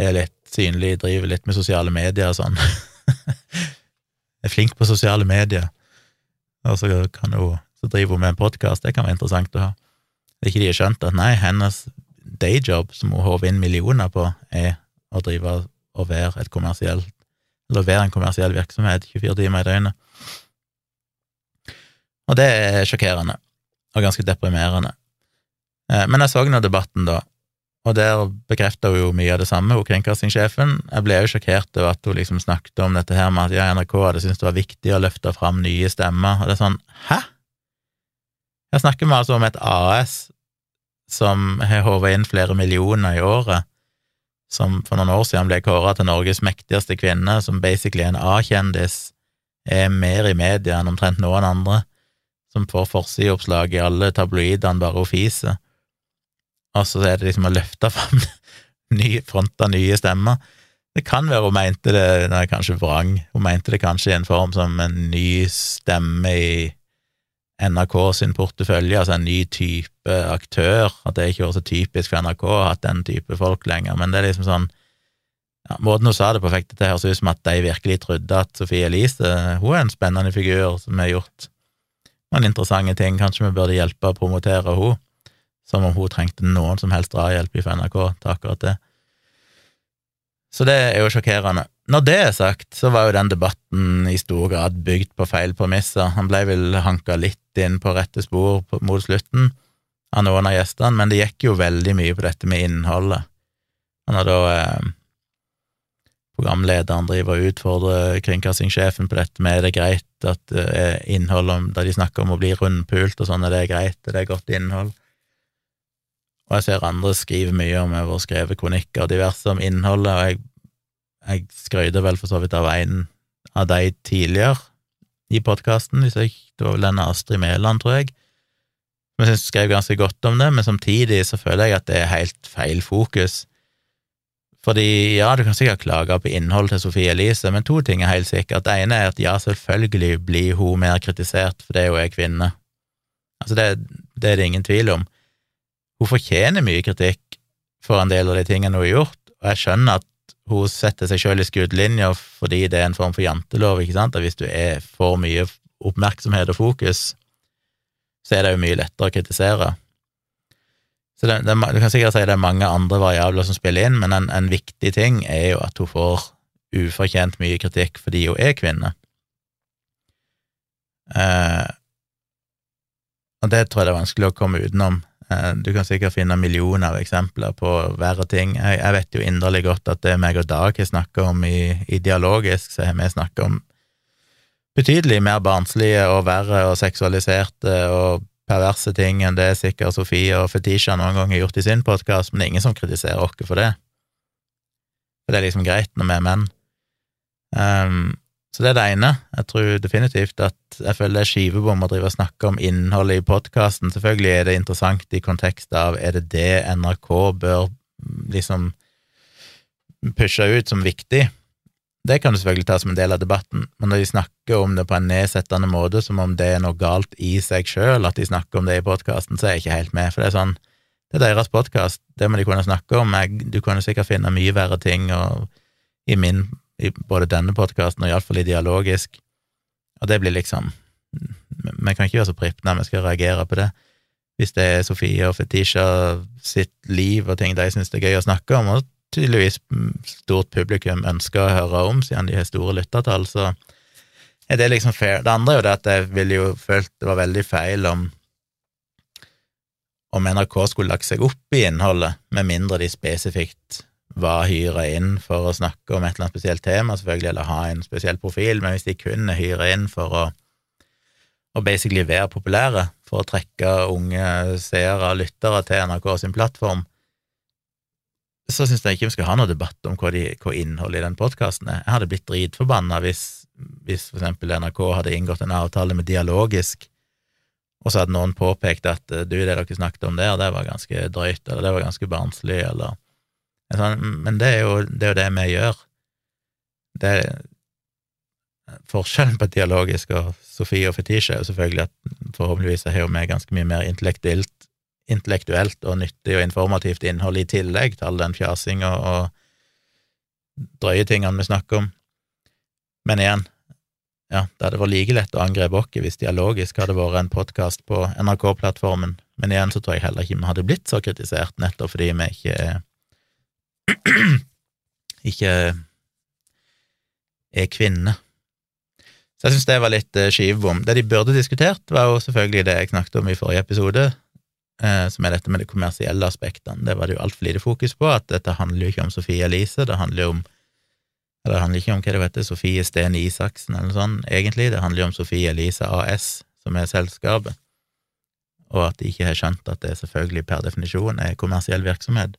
Speaker 1: er litt synlig, driver litt med sosiale medier og sånn. er flink på sosiale medier og så, hun, så driver hun med en podkast, det kan være interessant å ha. Det er ikke de har skjønt at nei, hennes dayjob, som hun håver inn millioner på, er å drive og være et kommersielt eller være en kommersiell virksomhet 24 timer i døgnet. Og det er sjokkerende, og ganske deprimerende. Eh, men jeg så nå debatten, da, og der bekrefta hun jo mye av det samme, hun kringkastingssjefen. Jeg ble jo sjokkert over at hun liksom snakket om dette her med at ja, NRK hadde syntes det var viktig å løfte fram nye stemmer, og det er sånn hæ? Her snakker vi altså om et AS som har håva inn flere millioner i året, som for noen år siden ble kåra til Norges mektigste kvinne, som basically er en A-kjendis, er mer i media enn omtrent noen andre, som får forsideoppslag i alle tabloidene bare hun fiser og så er det liksom å løfte fram nye fronter, nye stemmer. Det kan være hun mente det, nei, kanskje vrang, hun mente det kanskje i en form som en ny stemme i NRK sin portefølje, altså en ny type aktør, at det ikke var så typisk for NRK å ha hatt den type folk lenger, men det er liksom sånn ja, Måten hun sa det på, fikk det til å høres ut som at de virkelig trodde at Sofie Elise hun er en spennende figur som har gjort noen interessante ting, kanskje vi burde hjelpe å promotere henne som om hun trengte noen som helst drahjelp fra NRK til akkurat det. Så det er jo sjokkerende. Når det er sagt, så var jo den debatten i stor grad bygd på feil premisser. Han ble vel hanka litt inn på rette spor mot slutten av noen av gjestene, men det gikk jo veldig mye på dette med innholdet. Han har da eh, programlederen driver og utfordrer kringkastingssjefen på dette med er det greit at innhold om, da de snakker om å bli rundpult og sånn, er det greit, er det godt innhold? Og jeg ser andre skrive mye om jeg har skrevet kronikker og diverse om innholdet, og jeg, jeg skrøyter vel for så vidt av en av de tidligere i podkasten, Det var vel denne Astrid Mæland, tror jeg. Men jeg syns skrev ganske godt om det, men samtidig så føler jeg at det er helt feil fokus. Fordi ja, du kan sikkert klage på innholdet til Sofie Elise, men to ting er helt sikkert. Det ene er at ja, selvfølgelig blir hun mer kritisert fordi hun er kvinne. Altså, det, det er det ingen tvil om. Hun fortjener mye kritikk for en del av de tingene hun har gjort, og jeg skjønner at hun setter seg sjøl i skuddlinja fordi det er en form for jantelov, ikke sant, at hvis du er for mye oppmerksomhet og fokus, så er det jo mye lettere å kritisere. Så det, det, Du kan sikkert si det er mange andre variabler som spiller inn, men en, en viktig ting er jo at hun får ufortjent mye kritikk fordi hun er kvinne. Eh, og det tror jeg det er vanskelig å komme utenom. Eh, du kan sikkert finne millioner av eksempler på verre ting. Jeg, jeg vet jo inderlig godt at det meg og Dag har snakka om i, i, Dialogisk, så har vi snakka om betydelig mer barnslige og verre og seksualiserte og perverse ting enn det sikkert Sofie og Fetisha noen ganger har gjort i sin podkast, men det er ingen som kritiserer oss for det. For det er liksom greit når vi er menn. Um, så det er det ene. Jeg tror definitivt at jeg føler det er skivebom å drive og snakke om innholdet i podkasten. Selvfølgelig er det interessant i kontekst av er det det NRK bør liksom pushe ut som viktig, det kan du selvfølgelig ta som en del av debatten, men når de snakker om det på en nedsettende måte, som om det er noe galt i seg sjøl, at de snakker om det i podkasten, så er jeg ikke helt med, for det er sånn, det er deres podkast, det må de kunne snakke om, jeg, du kunne sikkert finne mye verre ting og, i min, i både denne podkasten og iallfall i dialogisk, og det blir liksom, vi kan ikke være så pripne, vi skal reagere på det. Hvis det er Sofie og Fetisha sitt liv og ting de syns det er gøy å snakke om, og tydeligvis stort publikum ønsker å høre om, siden de har store lyttertall, så er det liksom fair. Det andre er jo det at jeg ville jo følt det var veldig feil om om NRK skulle lagt seg opp i innholdet, med mindre de spesifikt var hyra inn for å snakke om et eller annet spesielt tema, selvfølgelig, eller ha en spesiell profil, men hvis de kun er hyra inn for å, å basically være populære, for å trekke unge seere og lyttere til NRK sin plattform, så syns jeg ikke vi skal ha noe debatt om hva, de, hva innholdet i den podkasten er. Jeg hadde blitt dritforbanna hvis, hvis for eksempel NRK hadde inngått en avtale med Dialogisk, og så hadde noen påpekt at du, det dere snakket om der, det var ganske drøyt, eller det var ganske barnslig, eller sånn, Men det er, jo, det er jo det vi gjør. Det er Forskjellen på dialogisk og Sofie og Fetisha er jo selvfølgelig at forhåpentligvis har vi ganske mye mer intellektuelt intellektuelt og nyttig og informativt innhold i tillegg til all den fjasinga og drøye tingene vi snakker om. Men igjen, ja, det hadde vært like lett å angripe oss hvis Dialogisk hadde vært en podkast på NRK-plattformen, men igjen så tror jeg heller ikke vi hadde blitt så kritisert, nettopp fordi vi ikke ikke er kvinne. Så jeg syns det var litt skivbom. skivebom. Det de burde diskutert, var jo selvfølgelig det jeg snakket om i forrige episode, eh, som er dette med de kommersielle aspektene. Det var det jo altfor lite fokus på, at dette handler jo ikke om Sofie Elise, det handler jo om eller det handler ikke om hva det heter, Sofie Sten Isaksen eller noe sånt, egentlig. Det handler jo om Sofie Elise AS, som er selskapet, og at de ikke har skjønt at det selvfølgelig per definisjon er kommersiell virksomhet.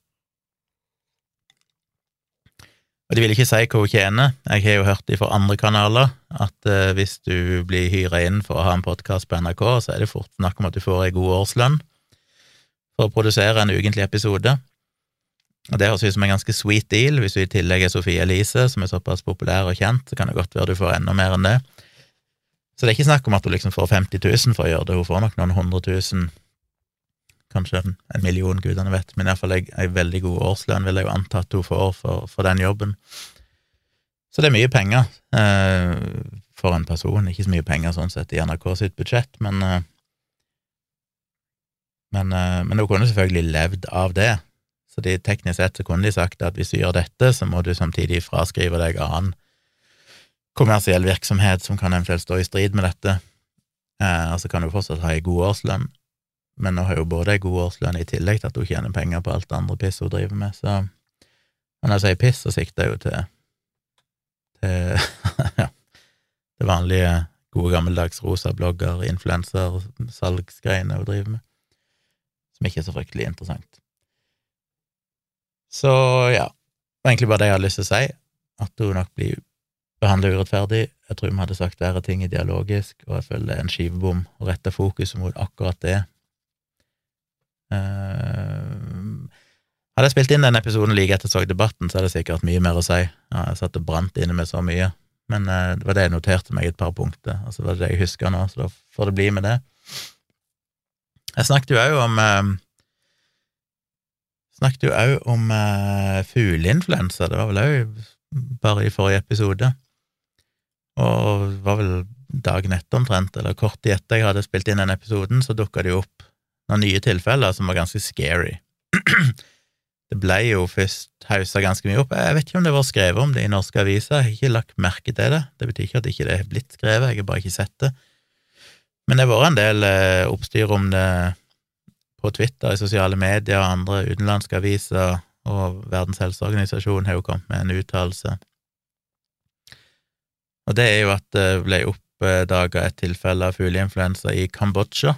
Speaker 1: Og de vil ikke si hva hun tjener. Jeg har jo hørt det fra andre kanaler at uh, hvis du blir hyra inn for å ha en podkast på NRK, så er det fort snakk om at du får ei god årslønn for å produsere en ukentlig episode. Og Det høres ut som en ganske sweet deal. Hvis du i tillegg er Sofie Elise, som er såpass populær og kjent, så kan det godt være du får enda mer enn det. Så det er ikke snakk om at hun liksom får 50 000 for å gjøre det, hun får nok noen hundre tusen, kanskje en million, gudene vet, men iallfall ei veldig god årslønn vil jeg jo anta at hun får for, for, den jobben. Så det er mye penger eh, for en person, ikke så mye penger sånn sett i NRK sitt budsjett, men eh, men, eh, men hun kunne selvfølgelig levd av det. Så de, teknisk sett så kunne de sagt at hvis du gjør dette, så må du samtidig fraskrive deg annen kommersiell virksomhet som kan eventuelt stå i strid med dette. Eh, altså kan du fortsatt ha ei god årslønn, men nå har jo både ei god årslønn i tillegg til at hun tjener penger på alt det andre piss hun driver med, så når jeg sier piss, så sikter jeg jo til, det vanlige gode gammeldags rosa blogger, influenser, salgsgreiene hun driver med som ikke er så fryktelig interessant. Så ja, det var egentlig bare det jeg hadde lyst til å si, at hun nok blir behandla urettferdig. Jeg tror vi hadde sagt verre ting i dialogisk, og jeg føler det er en skivebom å rette fokuset mot akkurat det. Uh, Hadde jeg spilt inn den episoden like etter så debatten, så er det sikkert mye mer å si. Jeg satt og brant inne med så mye. Men uh, det var det jeg noterte meg et par punkter, og så var det det jeg husker nå, så da får det bli med det. Jeg snakket jo òg om eh, Snakket jo òg om eh, fugleinfluensa, det var vel òg bare i forrige episode. Og det var vel dagen etter omtrent, eller kort tid etter jeg hadde spilt inn den episoden, så dukka det jo opp noen nye tilfeller som var ganske scary. Det ble jo først haussa ganske mye opp. Jeg vet ikke om det var skrevet om det i norske aviser, jeg har ikke lagt merke til det. Det betyr ikke at det ikke er blitt skrevet, jeg har bare ikke sett det. Men det har vært en del eh, oppstyr om det på Twitter, i sosiale medier og andre utenlandske aviser, og Verdens helseorganisasjon har jo kommet med en uttalelse. Og det er jo at det ble oppdaga et tilfelle av fugleinfluensa i Kambodsja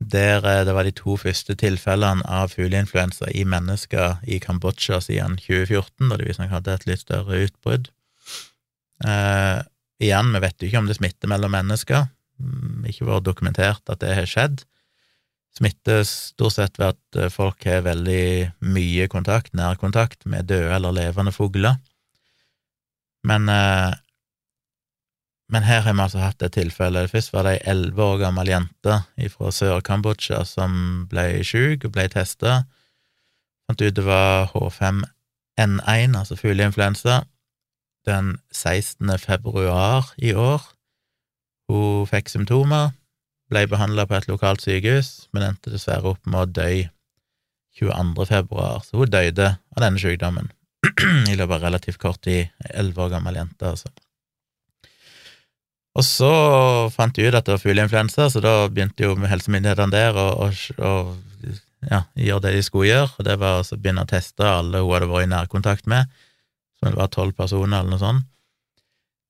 Speaker 1: der eh, det var de to første tilfellene av fugleinfluensa i mennesker i Kambodsja siden 2014, da de visstnok hadde et litt større utbrudd. Eh, igjen, vi vet jo ikke om det smitter mellom mennesker, mm, ikke vært dokumentert at det har skjedd. Smitter stort sett ved at eh, folk har veldig mye kontakt, nærkontakt, med døde eller levende fugler. Men eh, men her har vi altså hatt et tilfelle. Først var det ei elleve år gammel jente fra Sør-Kambodsja som ble sjuk og ble testa. Fant ut det var H5N1, altså fugleinfluensa, den 16. februar i år. Hun fikk symptomer, ble behandla på et lokalt sykehus, men endte dessverre opp med å dø 22. februar, så hun døde av denne sykdommen i løpet av relativt kort tid. Elleve år gammel jente, altså. Og så fant de ut at det var fugleinfluensa, så da begynte jo helsemyndighetene der å, ja, gjøre det de skulle gjøre, og det var å begynne å teste alle hun hadde vært i nærkontakt med, som det var tolv personer eller noe sånt.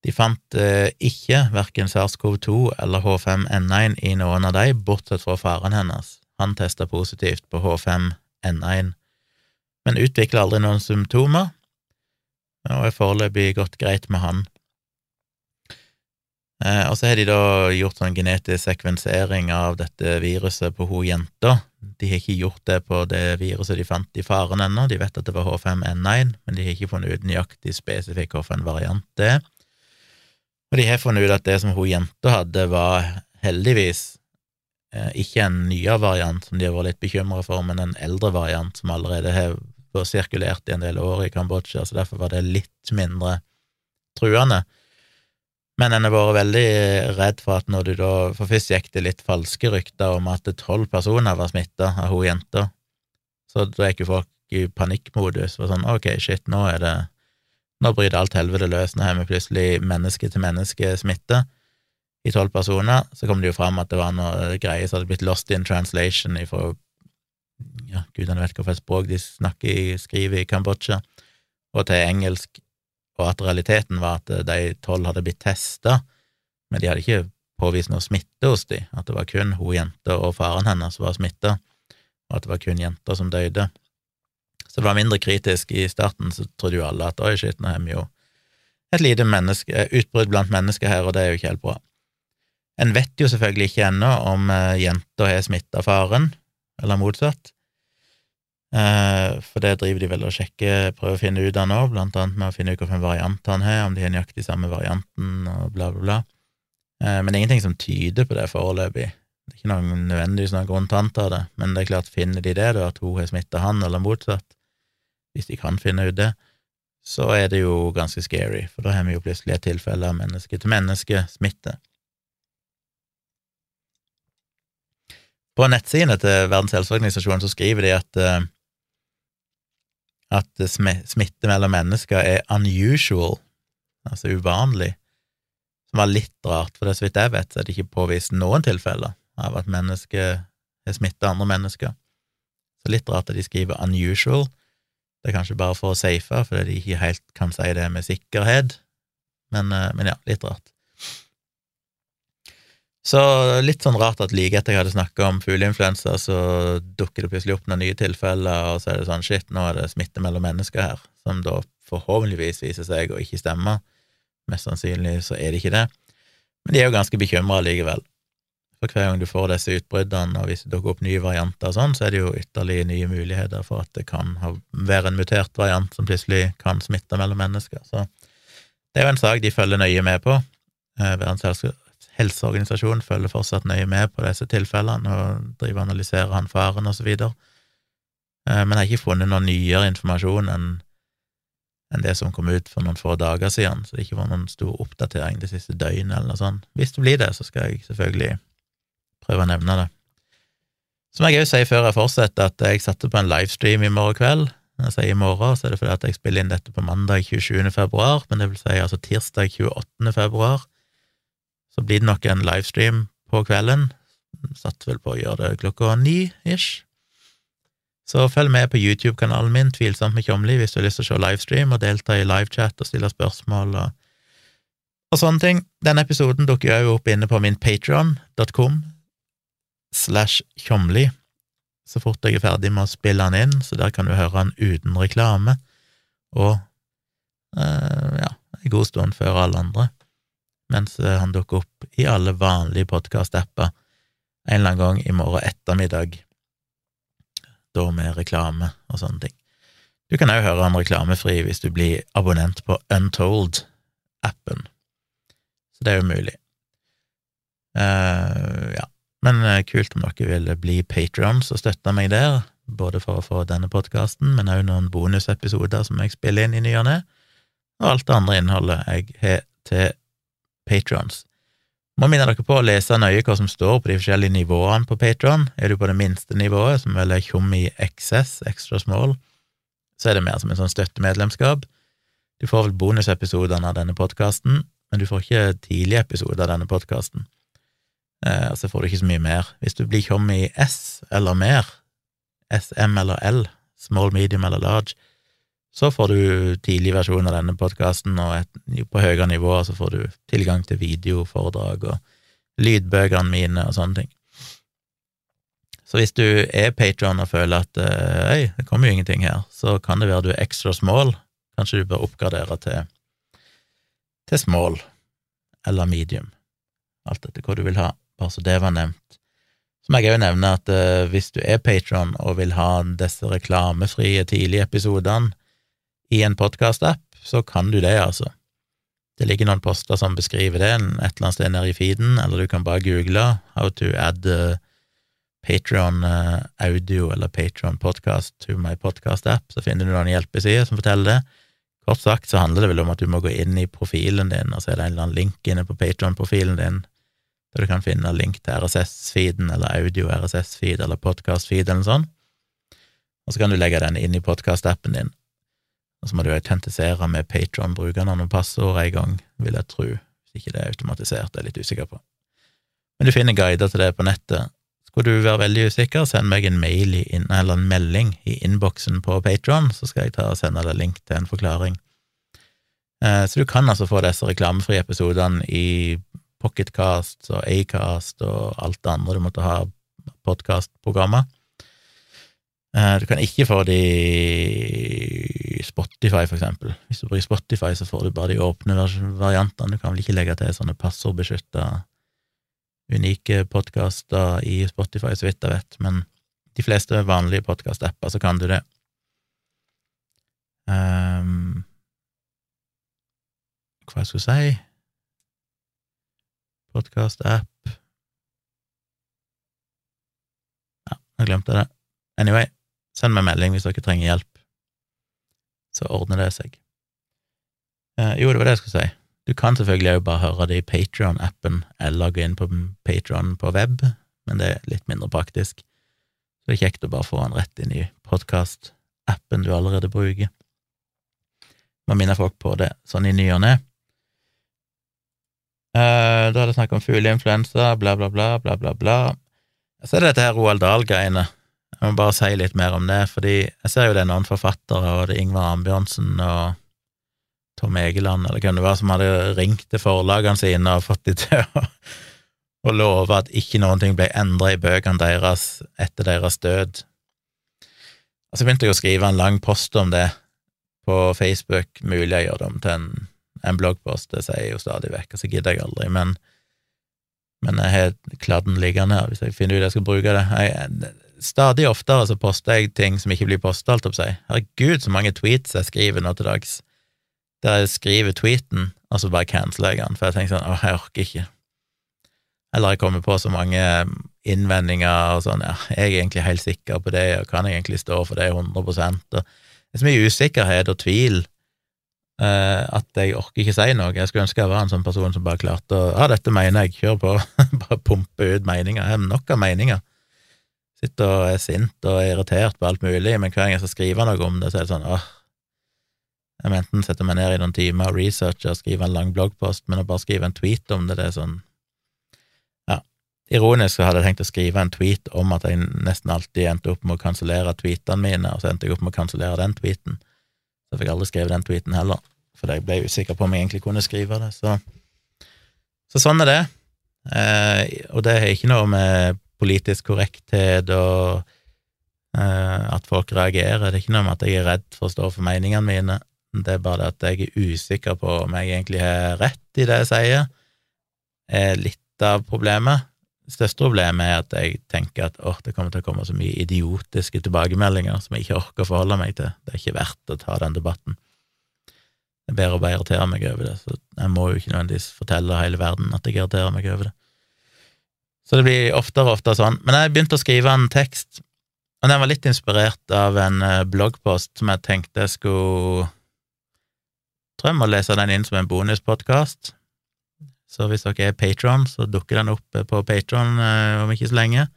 Speaker 1: De fant eh, ikke verken SARS-CoV-2 eller H5N1 i noen av de, bortsett fra faren hennes. Han testa positivt på H5N1, men utvikla aldri noen symptomer, og er foreløpig gått greit med han. Eh, og så har de da gjort sånn genetisk sekvensering av dette viruset på hun jenta. De har ikke gjort det på det viruset de fant i faren ennå, de vet at det var H5N1, men de har ikke funnet ut nøyaktig spesifikk hvilken variant det er. Og de har funnet ut at det som hun jenta hadde, var heldigvis eh, ikke en nyere variant som de har vært litt bekymra for, men en eldre variant som allerede har sirkulert i en del år i Kambodsja, så derfor var det litt mindre truende. Men en har vært veldig redd for at når du da For først gikk det litt falske rykter om at tolv personer var smitta av hun jenta. Så da gikk jo folk i panikkmodus. Var sånn ok, shit, nå er det Nå bryter alt helvete løs. Nå har vi plutselig menneske-til-menneske-smitte i tolv personer. Så kom det jo fram at det var noe greier som hadde blitt lost in translation ifra ja, gudene vet hvilket språk de snakker i, skriver i Kambodsja, og til engelsk og at realiteten var at de tolv hadde blitt testa, men de hadde ikke påvist noe smitte hos dem, at det var kun hun jenta og faren hennes som var smitta, og at det var kun jenter som døde. Så det var mindre kritisk. I starten så trodde jo alle at oi, shit, nå har vi jo et lite menneske, utbrudd blant mennesker her, og det er jo ikke helt bra. En vet jo selvfølgelig ikke ennå om eh, jenta har smitta faren, eller motsatt, Eh, for det driver de vel og sjekker, prøver å finne ut av nå, blant annet med å finne ut hvilken variant han har, om de har nøyaktig samme varianten, og bla, bla, bla. Eh, men det er ingenting som tyder på det foreløpig. Det er ikke noen nødvendigvis noen grunn til å anta det, men det er klart, finner de det, at hun har smitta han, eller motsatt, hvis de kan finne ut det, så er det jo ganske scary, for da har vi jo plutselig et tilfelle av menneske-til-menneske-smitte. På nettsidene til Verdens helseorganisasjon så skriver de at uh, at smitte mellom mennesker er unusual, altså uvanlig, som var litt rart, for det så vidt jeg vet, så er det ikke påvist noen tilfeller av at mennesker har smitta andre mennesker. Så litt rart at de skriver unusual. Det er kanskje bare for å safe, fordi de ikke helt kan si det med sikkerhet, men, eh, men ja, litt rart. Så litt sånn rart at like etter jeg hadde snakka om fugleinfluensa, så dukker det plutselig opp noen nye tilfeller, og så er det sånn shit, nå er det smitte mellom mennesker her, som da forhåpentligvis viser seg å ikke stemme. Mest sannsynlig så er det ikke det. Men de er jo ganske bekymra likevel. For hver gang du får disse utbruddene, og hvis det dukker opp nye varianter og sånn, så er det jo ytterligere nye muligheter for at det kan være en mutert variant som plutselig kan smitte mellom mennesker. Så det er jo en sak de følger nøye med på. Eh, Verdens helseorganisasjon følger fortsatt nøye med på disse tilfellene og driver og analyserer han faren videre. Eh, men jeg har ikke funnet noe nyere informasjon enn det som kom ut for noen få dager siden, så det ikke var noen stor oppdatering det siste døgnet eller noe sånt. Hvis det blir det, så skal jeg selvfølgelig prøve å nevne det. Som jeg òg sier før jeg fortsetter, at jeg satte på en livestream i morgen kveld. Når jeg sier i morgen, så er det fordi at jeg spiller inn dette på mandag 27. februar, men det vil si altså tirsdag 28. februar. Så blir det nok en livestream på kvelden. Satt vel på å gjøre det klokka ni ish. Så følg med på YouTube-kanalen min, Tvilsomt med Tjomli, hvis du har lyst til å se livestream og delta i livechat og stille spørsmål og, og sånne ting. Denne episoden dukker jo opp inne på min patron.com slash tjomli så fort jeg er ferdig med å spille den inn, så der kan du høre den uten reklame og eh, ja, en god stund før alle andre, mens eh, han dukker opp i alle vanlige podkast-apper en eller annen gang i morgen ettermiddag da med reklame og sånne ting. Du kan òg høre han reklamefri hvis du blir abonnent på Untold-appen, så det er jo mulig. Uh, ja, men uh, kult om dere vil bli patrions og støtte meg der, både for å få denne podkasten, men òg noen bonusepisoder som jeg spiller inn i ny og ne, og alt det andre innholdet jeg har til patrons. Må minne dere på å lese nøye hva som står på de forskjellige nivåene på Patron. Er du på det minste nivået, som vel er Tjommi XS, extra small, så er det mer som en sånn støttemedlemskap. Du får vel bonusepisodene av denne podkasten, men du får ikke tidlige episoder av denne podkasten. Eh, så får du ikke så mye mer. Hvis du blir Tjommi S eller mer, SM eller L, small, medium eller large, så får du tidlig versjon av denne podkasten, og et, på høyere nivå så får du tilgang til videoforedrag og lydbøkene mine og sånne ting. Så hvis du er patron og føler at øy, eh, det kommer jo ingenting her, så kan det være du er extra small. Kanskje du bør oppgradere til, til small eller medium, alt etter hva du vil ha, bare så det var nevnt. Så må jeg òg nevne at uh, hvis du er patron og vil ha disse reklamefrie tidlige episodene, i en podkast-app, så kan du det, altså. Det ligger noen poster som beskriver det et eller annet sted nede i feeden, eller du kan bare google 'How to add uh, Patron uh, audio' eller 'Patron podcast to my podcast app', så finner du noen hjelpesider som forteller det. Kort sagt så handler det vel om at du må gå inn i profilen din, og så er det en eller annen link inne på Patron-profilen din, der du kan finne link til RSS-feeden, eller audio-RSS-feed, eller podcast-feed, eller noe sånt. Og så kan du legge den inn i podkast-appen din. Og så må du autentisere med Patron-brukernavn og passord en gang, vil jeg tro, hvis ikke det er automatisert, det er jeg litt usikker på. Men du finner guider til det på nettet. Skulle du være veldig usikker, send meg en mail i, eller en melding i innboksen på Patron, så skal jeg ta og sende deg link til en forklaring. Eh, så du kan altså få disse reklamefrie episodene i Pocketcast og Acast og alt det andre du måtte ha podkastprogrammer. Eh, du kan ikke få de i Spotify, for eksempel. Hvis du bruker Spotify, så får du bare de åpne variantene. Du kan vel ikke legge til sånne passordbeskytta unike podkaster i Spotify, så vidt jeg vet, men de fleste vanlige podkast-apper, så kan du det. Um, hva jeg skulle si Podkast-app Ja, jeg glemte det. Anyway, Send meg melding hvis dere trenger hjelp, så ordner det seg. Eh, jo, det var det jeg skulle si. Du kan selvfølgelig òg bare høre det i Patrion-appen eller gå inn på Patrion på web, men det er litt mindre praktisk. Så det er kjekt å bare få den rett inn i podkast-appen du allerede bruker. Må minne folk på det, sånn i ny og ne. Uh, da er det snakket om fugleinfluensa, bla, bla, bla, bla, bla, bla. Så er det dette her Roald Dahl-greiene. Jeg må bare si litt mer om det, fordi jeg ser jo det er noen forfattere, og det er Ingvar Ambjørnsen og Tom Egeland, eller hvem det var, som hadde ringt til forlagene sine og fått de til å, å love at ikke noen ting ble endra i bøkene deres etter deres død. Og så begynte jeg å skrive en lang post om det på Facebook, mulig jeg gjør det om til en, en bloggpost, det sier jeg jo stadig vekk, og så gidder jeg aldri, men Men jeg har kladden liggende her, hvis jeg finner ut jeg skal bruke det. Jeg, stadig oftere så poster jeg ting som ikke blir posta, alt opp seg. Herregud, så mange tweets jeg skriver nå til dags. Der jeg skriver tweeten, og så bare canceler jeg den, for jeg tenker sånn åh, jeg orker ikke. Eller jeg kommer på så mange innvendinger og sånn, ja, jeg er egentlig helt sikker på det, og kan jeg egentlig stå for det 100 og Det er så mye usikkerhet og tvil Uh, at jeg orker ikke si noe. Jeg skulle ønske jeg var en sånn person som bare klarte å Ja, dette mener jeg, kjør på. bare pumpe ut meninger. Jeg har nok av meninger. Sitter og er sint og er irritert på alt mulig, men hver gang jeg skal skrive noe om det, så er det sånn åh, jeg må enten sette meg ned i noen timer og researche og skrive en lang bloggpost, men å bare skrive en tweet om det, det er sånn Ja. Ironisk så hadde jeg tenkt å skrive en tweet om at jeg nesten alltid endte opp med å kansellere tweetene mine, og så endte jeg opp med å kansellere den tweeten. Så jeg fikk aldri skrevet den tweeten heller, for jeg ble usikker på om jeg egentlig kunne skrive det. Så, så sånn er det. Eh, og det har ikke noe med politisk korrekthet og eh, at folk reagerer. Det er ikke noe med at jeg er redd for å stå for meningene mine. Det er bare det at jeg er usikker på om jeg egentlig har rett i det jeg sier, er litt av problemet. Det største problemet er at jeg tenker at åh, det kommer til å komme så mye idiotiske tilbakemeldinger som jeg ikke orker å forholde meg til. Det er ikke verdt å ta den debatten. Det er bedre å bare irritere meg over det, så jeg må jo ikke nødvendigvis fortelle hele verden at jeg irriterer meg over det. Så det blir oftere og oftere sånn. Men jeg begynte å skrive en tekst, og den var litt inspirert av en eh, bloggpost som jeg tenkte jeg skulle Tror jeg må lese den inn som en bonuspodkast. Så hvis dere er patron, så dukker den opp på Patron eh, om ikke så lenge.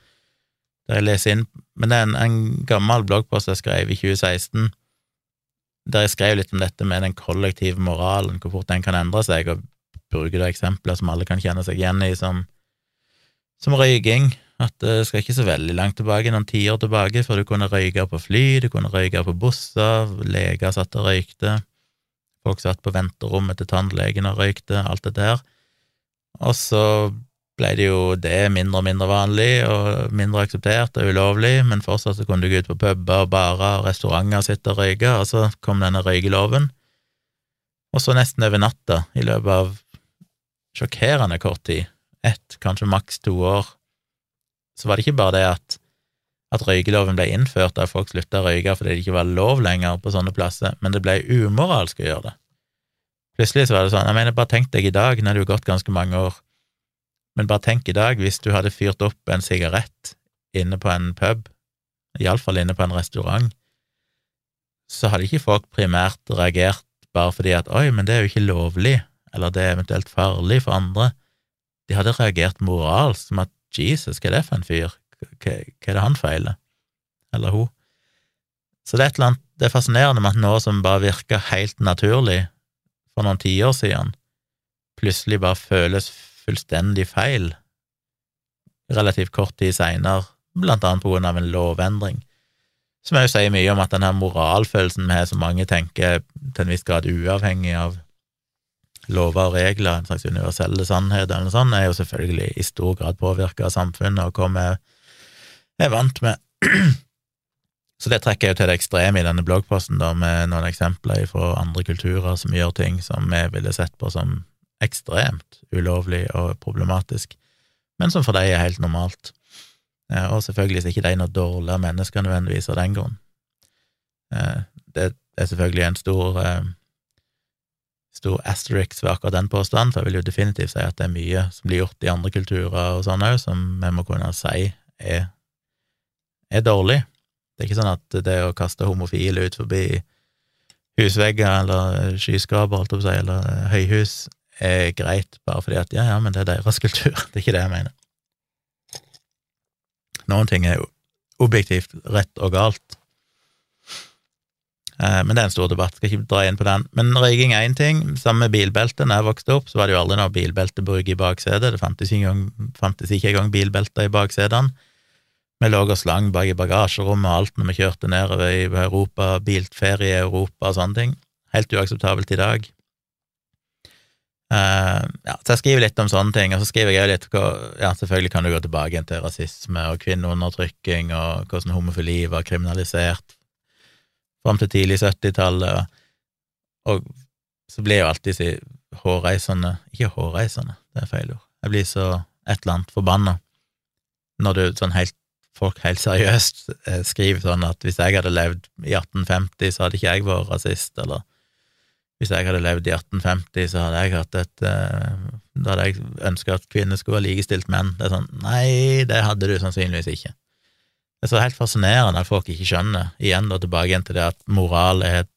Speaker 1: Der jeg leser inn Men det er en, en gammel bloggpost jeg skrev i 2016, der jeg skrev litt om dette med den kollektive moralen, hvor fort den kan endre seg, og bruker da eksempler som alle kan kjenne seg igjen i, som, som røyking. At det skal ikke så veldig langt tilbake, noen tiår tilbake, før du kunne røyke på fly, du kunne røyke på busser, leger satt og røykte, folk satt på venterommet til tannlegen og røykte, alt dette her. Og så ble det jo det mindre og mindre vanlig og mindre akseptert og ulovlig, men fortsatt så kunne du gå ut på puber og barer og restauranter og sitte og røyke, og så kom denne røykeloven. Og så nesten over natta, i løpet av sjokkerende kort tid, ett, kanskje maks to år, så var det ikke bare det at, at røykeloven ble innført da folk slutta å røyke fordi det ikke var lov lenger på sånne plasser, men det ble umoralsk å gjøre det. Plutselig så var det sånn, jeg mener, bare tenk deg i dag, nå har jo gått ganske mange år, men bare tenk i dag, hvis du hadde fyrt opp en sigarett inne på en pub, iallfall inne på en restaurant, så hadde ikke folk primært reagert bare fordi at oi, men det er jo ikke lovlig, eller det er eventuelt farlig for andre. De hadde reagert moralsk, som at Jesus, hva er det for en fyr, hva, er det han feiler, eller hun? Så det er annet, det er fascinerende med at noe som bare virker helt naturlig, for noen tiår siden, plutselig bare føles fullstendig feil relativt kort tid seinere, blant annet på grunn av en lovendring, som òg sier mye om at denne moralfølelsen vi har, som mange tenker til en viss grad uavhengig av lover og regler, en slags universelle sannheter eller noe sånt, er jo selvfølgelig i stor grad påvirka av samfunnet og hva vi er vant med. Så det trekker jeg jo til det ekstreme i denne bloggposten, da, med noen eksempler fra andre kulturer som gjør ting som vi ville sett på som ekstremt ulovlig og problematisk, men som for dem er helt normalt. Eh, og selvfølgelig er ikke de noe dårligere mennesker nødvendigvis av den grunn. Eh, det er selvfølgelig en stor eh, stor asterisk ved akkurat den påstanden, for jeg vil jo definitivt si at det er mye som blir gjort i andre kulturer og sånn òg, som vi må kunne si er, er dårlig. Det er ikke sånn at det å kaste homofile ut forbi husvegger eller skyskraper, holdt jeg på eller høyhus, er greit bare fordi at ja, ja, men det er deres kultur. Det er ikke det jeg mener. Noen ting er jo objektivt rett og galt. Eh, men det er en stor debatt, skal ikke dra inn på den. Men røyking er én ting. Samme med bilbelte. Når jeg vokste opp, så var det jo aldri noe bilbeltebruk i baksetet. Det fantes ikke engang, fantes ikke engang bilbelter i baksetene. Vi lå og slang bak i bagasjerommet og alt når vi kjørte nedover i Europa, biltferie i Europa og sånne ting. Helt uakseptabelt i dag. Uh, ja, så jeg skriver litt om sånne ting, og så skriver jeg litt ja, Selvfølgelig kan du gå tilbake til rasisme og kvinneundertrykking og hvordan homofili var kriminalisert fram til tidlig 70-tallet, og, så blir jeg jo alltid så hårreisende Ikke hårreisende, det er feil ord. Jeg blir så et eller annet forbanna. Når du sånn helt folk helt seriøst eh, skriver sånn at hvis jeg hadde levd i 1850, så hadde ikke jeg vært rasist, eller hvis jeg hadde levd i 1850, så hadde jeg hatt et eh, Da hadde jeg ønska at kvinner skulle være likestilt menn. Det er sånn Nei, det hadde du sannsynligvis ikke. Det er så helt fascinerende at folk ikke skjønner. Igjen da tilbake igjen til det at moral er et,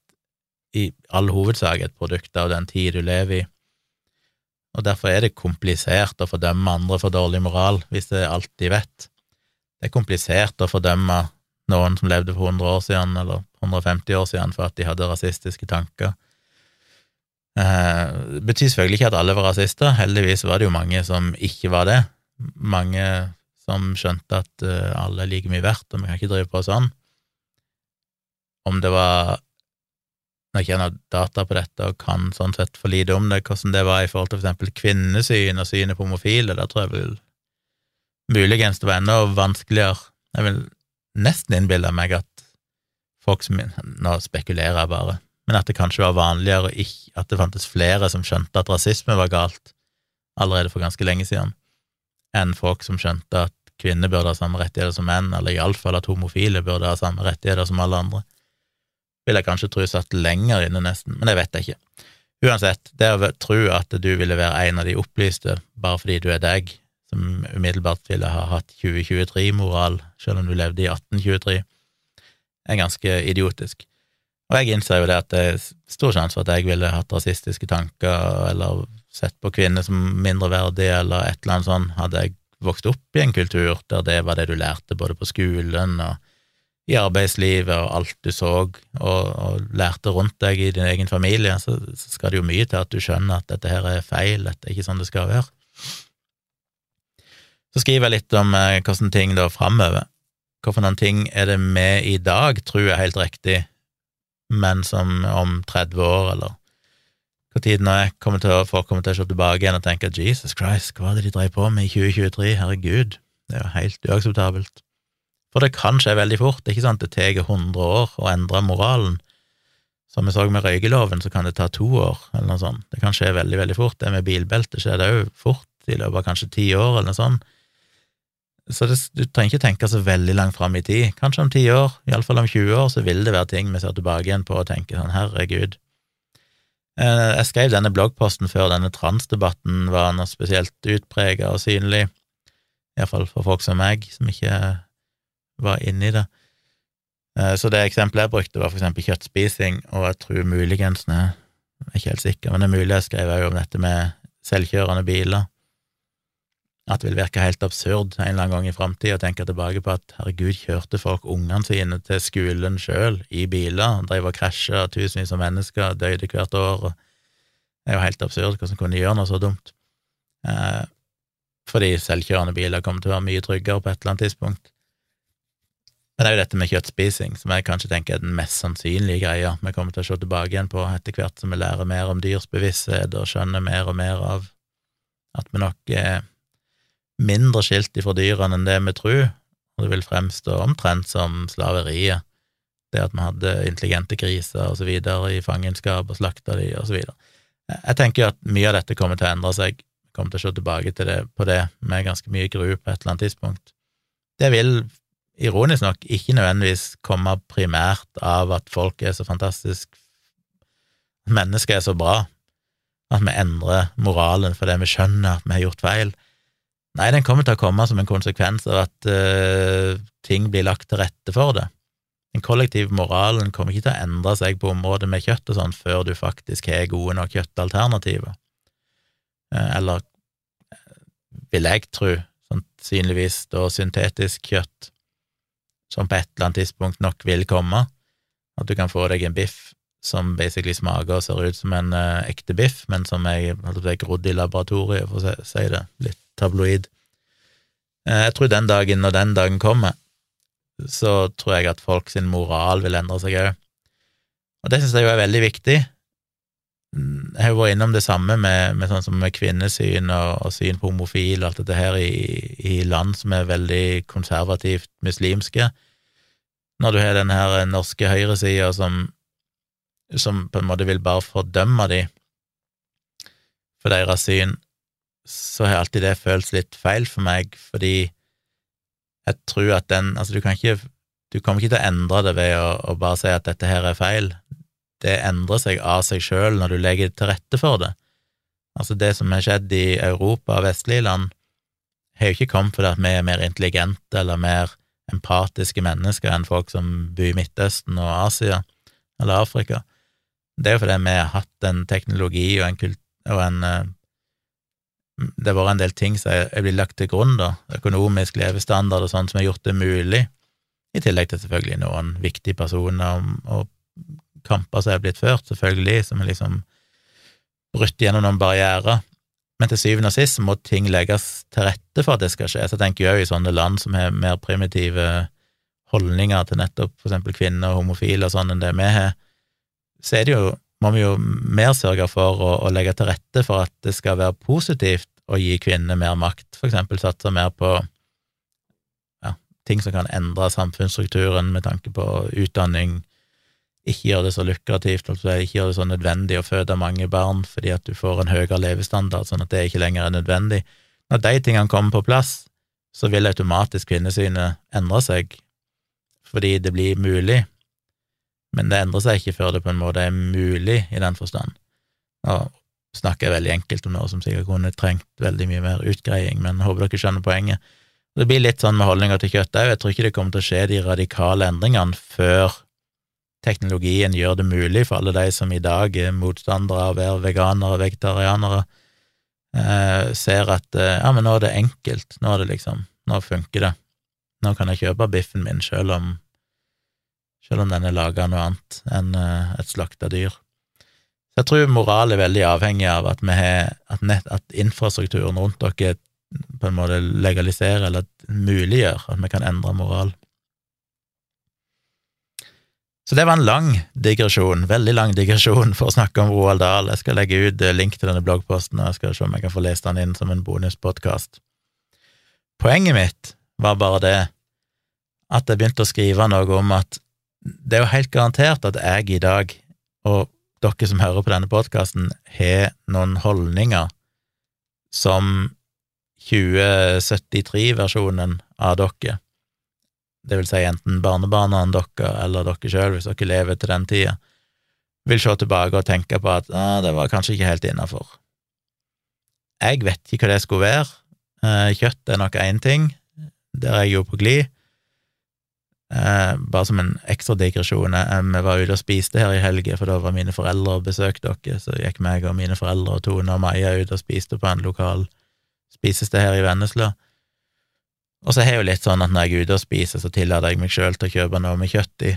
Speaker 1: i all hovedsak et produkt av den tid du lever i. Og derfor er det komplisert å fordømme andre for dårlig moral, hvis det er alt de vet. Det er komplisert å fordømme noen som levde for 100 år siden, eller 150 år siden, for at de hadde rasistiske tanker. Eh, det betyr selvfølgelig ikke at alle var rasister, heldigvis var det jo mange som ikke var det. Mange som skjønte at eh, alle er like mye verdt, og vi kan ikke drive på sånn. Om det var jeg ikke har data på dette og kan sånn sett for lite om det, hvordan det var i forhold til for eksempel kvinnesyn og synet på homofile, da tror jeg vel Muligens det var enda vanskeligere. Jeg vil nesten innbille meg at folk som Nå spekulerer jeg bare, men at det kanskje var vanligere at det fantes flere som skjønte at rasisme var galt allerede for ganske lenge siden, enn folk som skjønte at kvinner burde ha samme rettigheter som menn, eller iallfall at homofile burde ha samme rettigheter som alle andre. Vil jeg kanskje tro satt lenger inne, nesten, men det vet jeg ikke. Uansett, det å tro at du ville være en av de opplyste bare fordi du er deg, som umiddelbart ville ha hatt 2023-moral, selv om du levde i 1823, er ganske idiotisk. Og jeg innser jo det at det er stor sjanse for at jeg ville hatt rasistiske tanker, eller sett på kvinner som mindreverdige, eller et eller annet sånt, hadde jeg vokst opp i en kultur der det var det du lærte både på skolen og i arbeidslivet og alt du så og, og lærte rundt deg i din egen familie, så, så skal det jo mye til at du skjønner at dette her er feil, dette er ikke sånn det skal være. Så skriver jeg litt om eh, hvordan ting da framover. Hvilke ting er det med i dag, tror er helt riktig, men som om 30 år, eller hva tid nå er, kommer til å, folk kommer til å se tilbake igjen og tenke Jesus Christ, hva var det de drev på med i 2023, herregud, det er jo helt uakseptabelt. For det kan skje veldig fort, ikke sant det tar 100 år å endre moralen. Som vi så med røykeloven, så kan det ta to år, eller noe sånt. Det kan skje veldig, veldig fort. Det med bilbelte skjer det òg fort, i løpet av kanskje ti år, eller noe sånt. Så det, du trenger ikke tenke så veldig langt fram i tid. Kanskje om ti år, iallfall om 20 år, så vil det være ting vi ser tilbake igjen på og tenker sånn, herregud. Eh, jeg skrev denne bloggposten før denne transdebatten var noe spesielt utprega og synlig, iallfall for folk som meg, som ikke var inne i det. Eh, så det eksempelet jeg brukte, var for eksempel kjøttspising, og jeg tror muligens, jeg er ikke helt sikker, men det er mulig jeg skrev òg om dette med selvkjørende biler at det vil virke helt absurd en eller annen gang i framtida å tenke tilbake på at herregud, kjørte folk ungene sine til skolen sjøl i biler, drev og krasja tusenvis av mennesker, døde hvert år, det er jo helt absurd hvordan kunne de gjøre noe så dumt. Eh, fordi selvkjørende biler kommer til å være mye tryggere på et eller annet tidspunkt. Men det er jo dette med kjøttspising som jeg kanskje tenker er den mest sannsynlige greia vi kommer til å se tilbake igjen på etter hvert som vi lærer mer om dyrs bevissthet og skjønner mer og mer av at vi nok er mindre skilt ifra dyrene enn det vi tror, og det vil fremstå omtrent som slaveriet, det at vi hadde intelligente griser og så videre i fangenskap og slakta de og så videre. Jeg tenker jo at mye av dette kommer til å endre seg, kommer til å se tilbake til det, på det med ganske mye gru på et eller annet tidspunkt. Det vil, ironisk nok, ikke nødvendigvis komme primært av at folk er så fantastisk mennesker er så bra at vi endrer moralen fordi vi skjønner at vi har gjort feil. Nei, den kommer til å komme som en konsekvens av at uh, ting blir lagt til rette for det. Den kollektive moralen kommer ikke til å endre seg på området med kjøtt og sånn før du faktisk har gode nok kjøttalternativer. Uh, eller vil jeg tro, sannsynligvis da syntetisk kjøtt, som på et eller annet tidspunkt nok vil komme, at du kan få deg en biff som basically smaker og ser ut som en uh, ekte biff, men som er grodd i laboratoriet, for å si det litt tabloid. Eh, jeg tror den dagen, når den dagen kommer, så tror jeg at folk sin moral vil endre seg òg. Og det syns jeg jo er veldig viktig. Jeg har jo vært innom det samme med, med, sånn som med kvinnesyn og, og syn på homofil og alt dette her i, i, land som er veldig konservativt muslimske. Når du har den her norske høyresida som, som på en måte vil bare fordømme de for deres syn, så har alltid det føltes litt feil for meg, fordi jeg tror at den Altså, du kan ikke Du kommer ikke til å endre det ved å, å bare si at dette her er feil. Det endrer seg av seg sjøl når du legger til rette for det. Altså, det som har skjedd i Europa og vestlige land, har jo ikke kommet fordi at vi er mer intelligente eller mer empatiske mennesker enn folk som bor i Midtøsten og Asia eller Afrika. Det er jo fordi vi har hatt en teknologi og en, kult, og en eh, Det har vært en del ting som er blitt lagt til grunn, da, økonomisk levestandard og sånn, som har gjort det mulig, i tillegg til selvfølgelig noen viktige personer og, kamper som er blitt ført, selvfølgelig, som har liksom brutt gjennom noen barrierer. Men til syvende og sist må ting legges til rette for at det skal skje. Så jeg tenker jeg òg i sånne land som har mer primitive holdninger til nettopp for eksempel kvinner og homofile og sånn enn det vi har, så er det jo, må vi jo mer sørge for å, å, legge til rette for at det skal være positivt å gi kvinner mer makt, for eksempel satse mer på ja, ting som kan endre samfunnsstrukturen med tanke på utdanning, ikke gjøre det så lukrativt, altså ikke gjøre det så nødvendig å føde mange barn fordi at du får en høyere levestandard, sånn at det ikke lenger er nødvendig. Når de tingene kommer på plass, så vil automatisk kvinnesynet endre seg, fordi det blir mulig men det endrer seg ikke før det på en måte er mulig i den forstand. Nå snakker jeg veldig enkelt om noe som sikkert kunne trengt veldig mye mer utgreiing, men håper dere skjønner poenget. Det blir litt sånn med holdninger til kjøtt òg, jeg tror ikke det kommer til å skje de radikale endringene før teknologien gjør det mulig for alle de som i dag er motstandere av å være veganere og vegetarianere, eh, ser at eh, ja, men nå er det enkelt, nå er det liksom, nå funker det, nå kan jeg kjøpe biffen min selv om selv om den er laga av noe annet enn eh, et slakta dyr. Så jeg tror moral er veldig avhengig av at, har, at, nett, at infrastrukturen rundt dere på en måte legaliserer eller muliggjør at vi kan endre moral. Så det var en lang digresjon, veldig lang digresjon, for å snakke om Roald Dahl. Jeg skal legge ut eh, link til denne bloggposten, og jeg skal se om jeg kan få lest den inn som en bonuspodkast. Poenget mitt var bare det at jeg begynte å skrive noe om at det er jo helt garantert at jeg i dag, og dere som hører på denne podkasten, har noen holdninger som 2073-versjonen av dere, det vil si enten barnebarna dere eller dere sjøl, hvis dere lever til den tida, vil se tilbake og tenke på at ah, det var kanskje ikke helt innafor. Jeg vet ikke hva det skulle være. Eh, kjøtt er nok én ting, der er jeg jo på glid. Eh, bare som en ekstra digresjon, eh, vi var ute og spiste her i helga, for da var mine foreldre og besøkte dere, så gikk meg og mine foreldre og Tone og Maja ut og spiste på en lokal spisested her i Vennesla. Og så er jo litt sånn at når jeg er ute og spiser, så tillater jeg meg sjøl til å kjøpe noe med kjøtt i.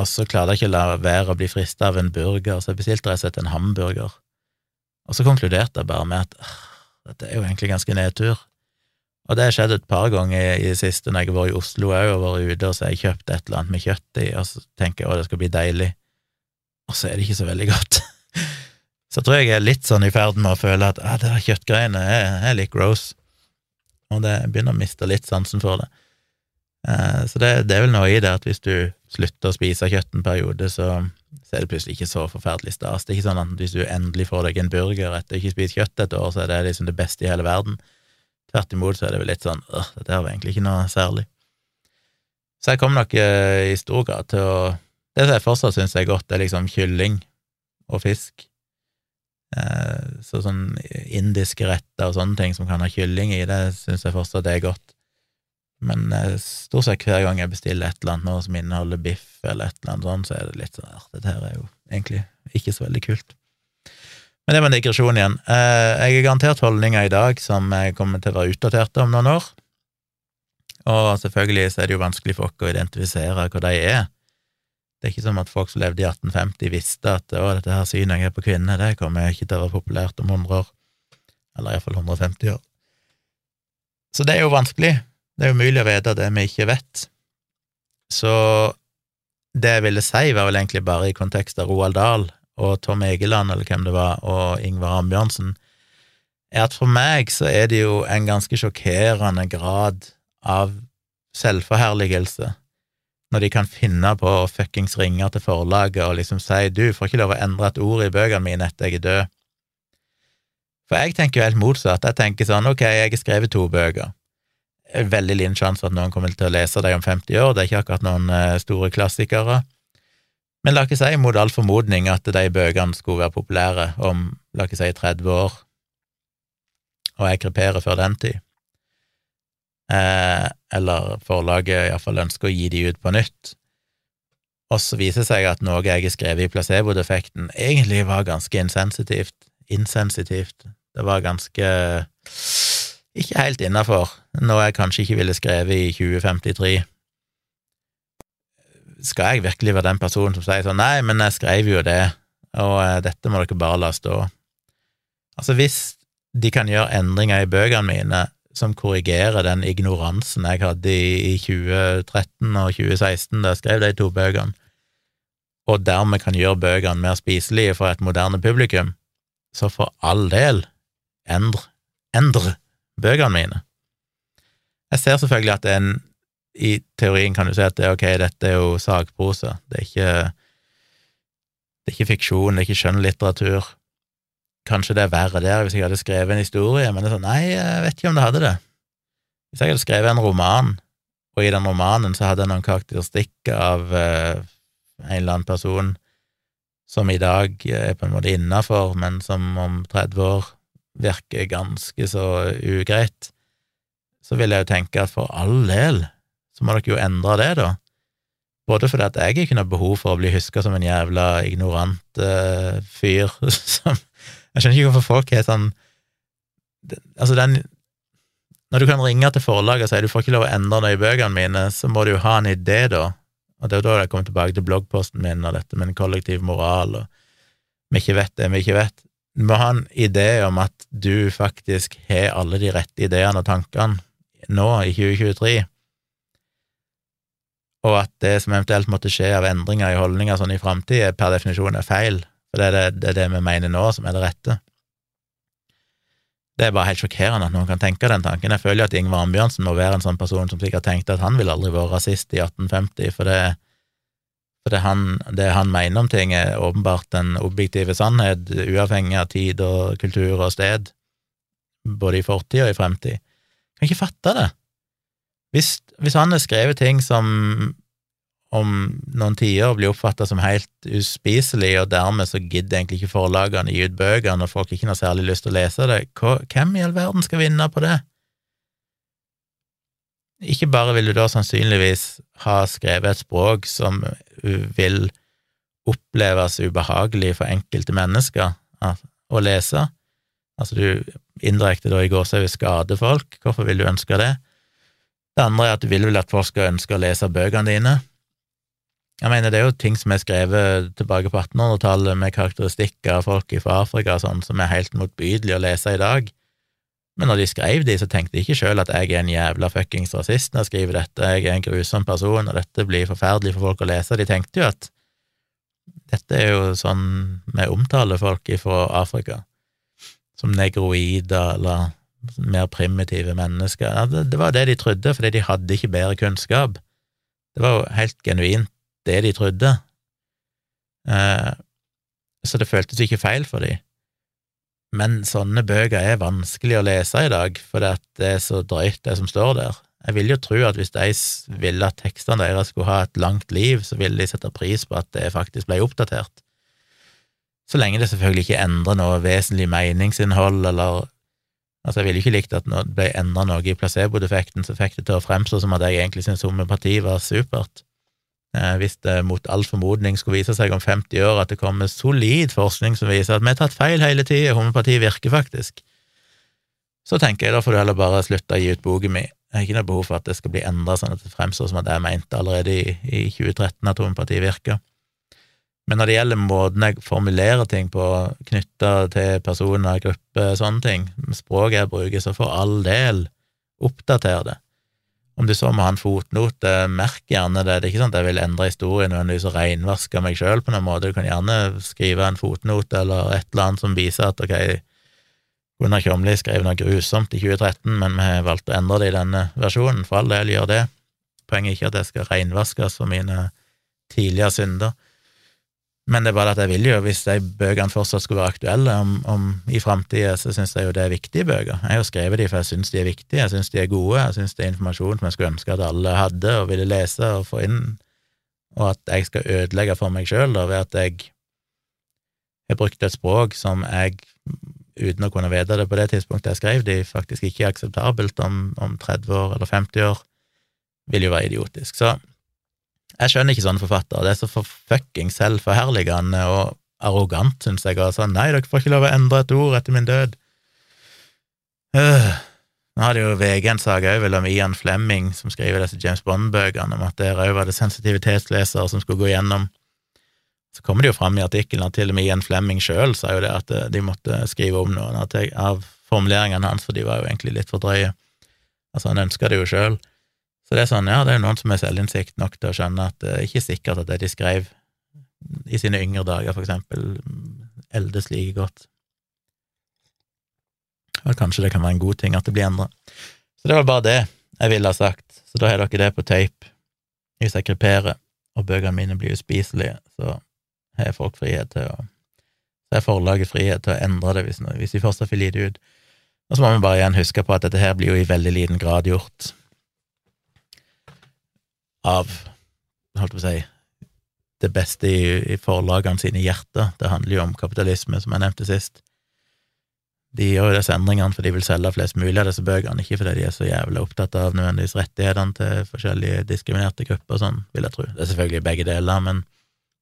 Speaker 1: Og så klarte jeg ikke å la være å bli frista av en burger, så jeg bestilte rett og slett en hamburger. Og så konkluderte jeg bare med at dette er jo egentlig ganske nedtur. Og det har skjedd et par ganger i det siste når jeg har vært i Oslo òg og vært ute, og så har jeg kjøpt et eller annet med kjøtt i, og så tenker jeg å, det skal bli deilig, og så er det ikke så veldig godt. så tror jeg jeg er litt sånn i ferd med å føle at ah, det der kjøttgreiene er, er litt gross, og det begynner å miste litt sansen for det. Eh, så det, det, er vel noe i det at hvis du slutter å spise kjøtt en periode, så, så er det plutselig ikke så forferdelig stas. Det er ikke sånn at hvis du endelig får deg en burger etter ikke spist kjøtt et år, så er det liksom det beste i hele verden. Tvert imot så er det vel litt sånn øh, dette var egentlig ikke noe særlig. Så jeg kommer nok eh, i stor grad til å Det som jeg fortsatt syns er godt, er liksom kylling og fisk. Eh, så sånn indiske retter og sånne ting som kan ha kylling i, det syns jeg fortsatt er godt. Men eh, stort sett hver gang jeg bestiller et eller annet nå som inneholder biff eller et eller annet sånt, så er det litt sånn Dette her er jo egentlig ikke så veldig kult. Men det var en digresjon igjen. Eh, jeg har garantert holdninger i dag som kommer til å være utdaterte om noen år. Og selvfølgelig så er det jo vanskelig for oss å identifisere hva de er. Det er ikke som at folk som levde i 1850 visste at å, dette her synet jeg har på kvinner, det kommer ikke til å være populært om 100 år. Eller iallfall 150 år. Så det er jo vanskelig. Det er umulig å vite det vi ikke vet. Så det jeg ville si, var vel egentlig bare i kontekst av Roald Dahl, og Tom Egeland, eller hvem det var, og Ingvar Ambjørnsen, er at for meg så er det jo en ganske sjokkerende grad av selvforherligelse når de kan finne på å fuckings ringe til forlaget og liksom si du får ikke lov å endre et ord i bøkene mine etter jeg er død. For jeg tenker jo helt motsatt. Jeg tenker sånn, ok, jeg har skrevet to bøker. Veldig liten sjanse at noen kommer til å lese dem om 50 år, det er ikke akkurat noen eh, store klassikere. Men la ikke si mot all formodning at de bøkene skulle være populære om, la ikke si, 30 år, og jeg kreperer før den tid. Eh, eller forlaget iallfall ønsker å gi de ut på nytt. Og så viser det seg at noe jeg har skrevet i placebo-defekten, egentlig var ganske insensitivt. Insensitivt. Det var ganske ikke helt innafor, noe jeg kanskje ikke ville skrevet i 2053. Skal jeg virkelig være den personen som sier sånn nei, men jeg skrev jo det, og eh, dette må dere bare la stå? Altså, hvis de kan gjøre endringer i bøkene mine som korrigerer den ignoransen jeg hadde i 2013 og 2016 da jeg skrev de to bøkene, og dermed kan gjøre bøkene mer spiselige for et moderne publikum, så for all del, endre, endre bøkene mine. Jeg ser selvfølgelig at det er en I teorien kan du si at det, ok, dette er jo sakprosa, det er ikke det er ikke fiksjon, det er ikke skjønnlitteratur. Kanskje det er verre der hvis jeg hadde skrevet en historie, men det er sånn, nei, jeg vet ikke om det hadde det. Hvis jeg hadde skrevet en roman, og i den romanen så hadde jeg noen karakteristikker av eh, en eller annen person som i dag er på en måte innafor, men som om 30 år virker ganske så ugreit, så vil jeg jo tenke at for all del må dere jo endre det, da. Både fordi at jeg ikke har behov for å bli huska som en jævla ignorant uh, fyr som Jeg skjønner ikke hvorfor folk er sånn Altså, den Når du kan ringe til forlaget og si du får ikke lov å endre noe i bøkene mine, så må du jo ha en idé, da, og det er jo da jeg kommer tilbake til bloggposten min og dette med en kollektiv moral og vi ikke vet det vi ikke vet. Du må ha en idé om at du faktisk har alle de rette ideene og tankene nå, i 2023, og at det som eventuelt måtte skje av endringer i holdninger sånn i framtida, per definisjon er feil, for det er det, det er det, vi mener nå, som er det rette. Det er bare helt sjokkerende at noen kan tenke den tanken. Jeg føler jo at Ingvar Ambjørnsen må være en sånn person som sikkert tenkte at han ville aldri vært rasist i 1850, for det, for det, han, han mener om ting, er åpenbart den objektive sannhet, uavhengig av tid og kultur og sted, både i fortid og i fremtid. Jeg kan ikke fatte det. Hvis, hvis han har skrevet ting som om noen tiår blir oppfatta som helt uspiselig, og dermed så gidder egentlig ikke forlagene gi ut bøkene, og folk ikke har særlig lyst til å lese det, hvem i all verden skal vinne på det? Ikke bare vil du da sannsynligvis ha skrevet et språk som vil oppleves ubehagelig for enkelte mennesker å lese, altså du indirekte da i går så vil skade folk, hvorfor vil du ønske det? Det andre er at du vil vel at folk skal ønske å lese bøkene dine, jeg mener, det er jo ting som er skrevet tilbake på 1800-tallet med karakteristikker av folk fra Afrika sånn, som er helt motbydelig å lese i dag. Men når de skrev de, så tenkte de ikke sjøl at jeg er en jævla fuckings rasist når jeg skriver dette, jeg er en grusom person, og dette blir forferdelig for folk å lese. De tenkte jo at dette er jo sånn vi omtaler folk fra Afrika, som negroider eller mer primitive mennesker. Det var det de trodde, fordi de hadde ikke bedre kunnskap. Det var jo helt genuint det de trodde. Eh, så det føltes ikke feil for dem. Men sånne bøker er vanskelig å lese i dag, fordi det er så drøyt, det som står der. Jeg vil jo tro at hvis de ville at tekstene deres skulle ha et langt liv, så ville de sette pris på at det faktisk ble oppdatert. Så lenge det selvfølgelig ikke endrer noe vesentlig meningsinnhold, eller Altså, jeg ville ikke likt at det ble enda noe i placebo-defekten, så fikk det til å fremstå som at jeg egentlig syntes homopati var supert. Eh, hvis det mot all formodning skulle vise seg om 50 år at det kommer solid forskning som viser at vi har tatt feil hele tida, homopati virker faktisk, så tenker jeg da får du heller bare slutte å gi ut boka mi. Jeg har ikke noe behov for at det skal bli endra sånn at det fremstår som at jeg mente allerede i, i 2013 at homopati virker. Men når det gjelder måten jeg formulerer ting på, knytta til personer, grupper, sånne ting, språket jeg bruker, så for all del, oppdater det. Om du så må ha en fotnote, merk gjerne det. Det er ikke sånn at jeg vil endre historien nødvendigvis og reinvaske meg sjøl på noen måte. Du kan gjerne skrive en fotnote eller et eller annet som viser at ok, Gunnar Kjomli skrev noe grusomt i 2013, men vi har valgt å endre det i denne versjonen. For all del, gjør det. Poenget er ikke at jeg skal reinvaskes for mine tidligere synder. Men det er bare at jeg vil jo, hvis de bøkene fortsatt skulle være aktuelle om, om i framtida, så syns jeg jo det er viktige bøker. Jeg har jo skrevet de for jeg syns de er viktige, jeg syns de er gode, jeg syns det er informasjon som jeg skulle ønske at alle hadde og ville lese og få inn, og at jeg skal ødelegge for meg sjøl ved at jeg har brukt et språk som jeg, uten å kunne vite det på det tidspunktet jeg skrev de, faktisk ikke er akseptabelt om, om 30 år eller 50 år, vil jo være idiotisk. Så jeg skjønner ikke sånne forfattere. Det er så for fucking selvforherligende og arrogant, syns jeg. Og sånn, nei, dere får ikke lov å endre et ord etter min død. Øh. Nå hadde jo VG en sak òg om Ian Flemming, som skriver disse James Bond-bøkene, om at der òg var det sensitivitetslesere som skulle gå gjennom. Så kommer det jo fram i artikkelen at til og med Ian Flemming sjøl sa jo det at eh, de måtte skrive om noen av formuleringene hans, for de var jo egentlig litt for drøye. Altså, han ønska det jo sjøl. Så det er sånn, ja, det er jo noen som har selvinnsikt nok til å skjønne at det er ikke sikkert at det de skrev i sine yngre dager, for eksempel, eldes like godt. Og kanskje det kan være en god ting at det blir endra. Så det var bare det jeg ville ha sagt. Så da har dere det på tape. Hvis jeg kryperer, og bøkene mine blir uspiselige, så har folk frihet til å Så har forlaget frihet til å endre det hvis, hvis de fortsatt vil gi det ut. Og så må vi bare igjen huske på at dette her blir jo i veldig liten grad gjort av holdt på å si, det beste i, i forlagene sine hjerter. Det handler jo om kapitalisme, som jeg nevnte sist. De gjør jo disse endringene fordi de vil selge flest mulig av disse bøkene, ikke fordi de er så jævlig opptatt av nødvendigvis rettighetene til forskjellige diskriminerte grupper sånn, vil jeg tro. Det er selvfølgelig begge deler, men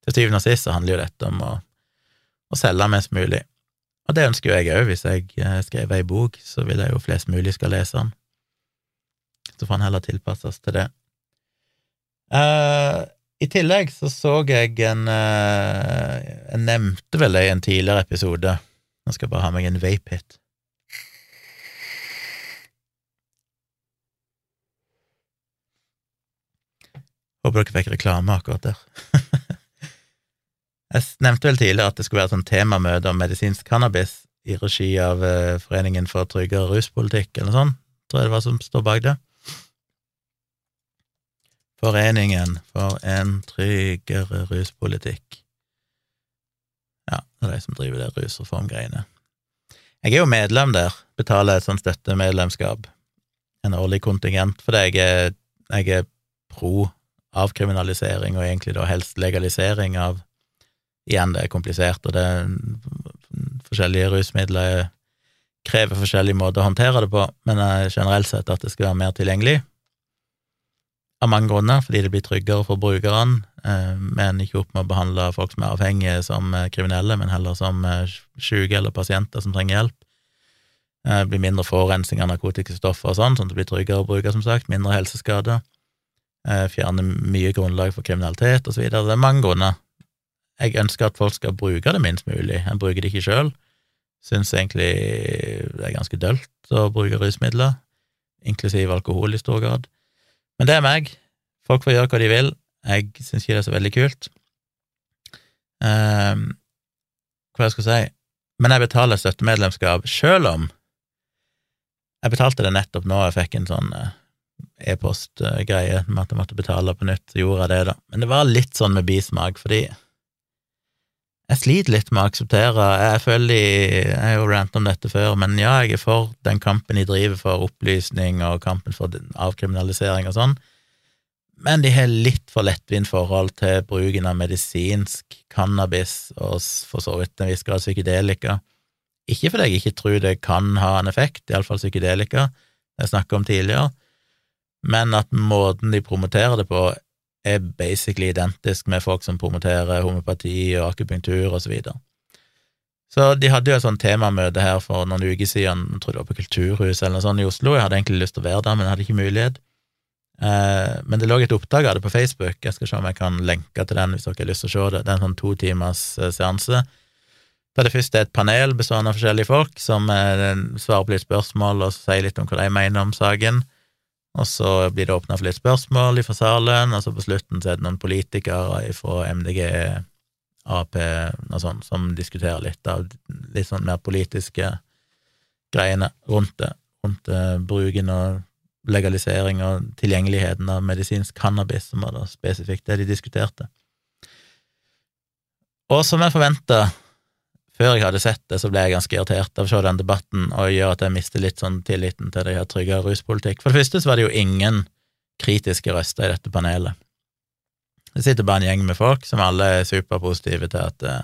Speaker 1: til syvende og sist så handler jo dette om å, å selge mest mulig. Og det ønsker jo jeg òg. Hvis jeg eh, skriver ei bok, så vil jeg jo flest mulig skal lese den. Så får den heller tilpasses til det. Uh, I tillegg så så jeg en uh, Jeg nevnte vel det i en tidligere episode. Nå skal jeg bare ha meg en vape-hit. Håper dere fikk reklame akkurat der. jeg nevnte vel tidligere at det skulle være sånn temamøte om medisinsk cannabis i regi av uh, Foreningen for tryggere ruspolitikk, eller noe sånt, tror jeg det var som står bak det. Foreningen for en tryggere ruspolitikk. Ja, det er de som driver det rusreformgreiene. Jeg er jo medlem der, betaler et sånt støttemedlemskap, en årlig kontingent, fordi jeg er, jeg er pro avkriminalisering, og egentlig da helst legalisering av Igjen, det er komplisert, og det er forskjellige rusmidler krever forskjellige måter å håndtere det på, men generelt sett at det skal være mer tilgjengelig, av mange grunner, fordi det blir tryggere for brukerne. Eh, men ikke opp med å behandle folk som er avhengige, som eh, kriminelle, men heller som eh, syke eller pasienter som trenger hjelp. Det blir mindre forurensning av narkotiske stoffer og sånn, sånn at det blir tryggere å bruke, som sagt, mindre helseskader. Fjerne mye grunnlag for kriminalitet, videre. Det er mange grunner. Jeg ønsker at folk skal bruke det minst mulig. Jeg bruker det ikke sjøl. Syns egentlig det er ganske dølt å bruke rusmidler, inklusiv alkohol i stor grad. Men det er meg. Folk får gjøre hva de vil. Jeg syns ikke det er så veldig kult. Um, hva jeg skal si Men jeg betaler støttemedlemskap sjøl om Jeg betalte det nettopp nå, jeg fikk en sånn uh, e-postgreie med at jeg måtte betale på nytt, så gjorde jeg det, da. Men det var litt sånn med bismak, fordi jeg sliter litt med å akseptere Jeg føler de Jeg har jo rant om dette før, men ja, jeg er for den kampen de driver for opplysning og kampen for avkriminalisering og sånn, men de har litt for lettvint forhold til bruken av medisinsk cannabis og for så vidt en viss grad psykedelika. Ikke fordi jeg ikke tror det kan ha en effekt, iallfall psykedelika, jeg snakka om tidligere, men at måten de promoterer det på, er basically identisk med folk som promoterer homopati og akupunktur og så videre. Så de hadde jo et sånt temamøte her for noen uker siden, jeg tror det var på Kulturhuset eller noe sånt i Oslo, jeg hadde egentlig lyst til å være der, men jeg hadde ikke mulighet. Eh, men det lå et opptak av det på Facebook, jeg skal se om jeg kan lenke til den hvis dere har lyst til å se det. Det er en sånn to timers eh, seanse. Da det først er et panel bestående av forskjellige folk som eh, svarer på litt spørsmål og sier litt om hva de mener om saken. Og så blir det åpna for litt spørsmål fra salen, og så på slutten så er det noen politikere fra MDG, Ap, noe sånt, som diskuterer litt av litt sånn mer politiske greiene rundt det, rundt uh, bruken og legalisering og tilgjengeligheten av medisinsk cannabis, som var da spesifikt det de diskuterte. Og som jeg forventa, før jeg hadde sett det, så ble jeg ganske irritert av å se den debatten, og gjør at jeg mister litt sånn tilliten til det her tryggere ruspolitikk. For det første så var det jo ingen kritiske røster i dette panelet. Det sitter bare en gjeng med folk som alle er superpositive til at, eh,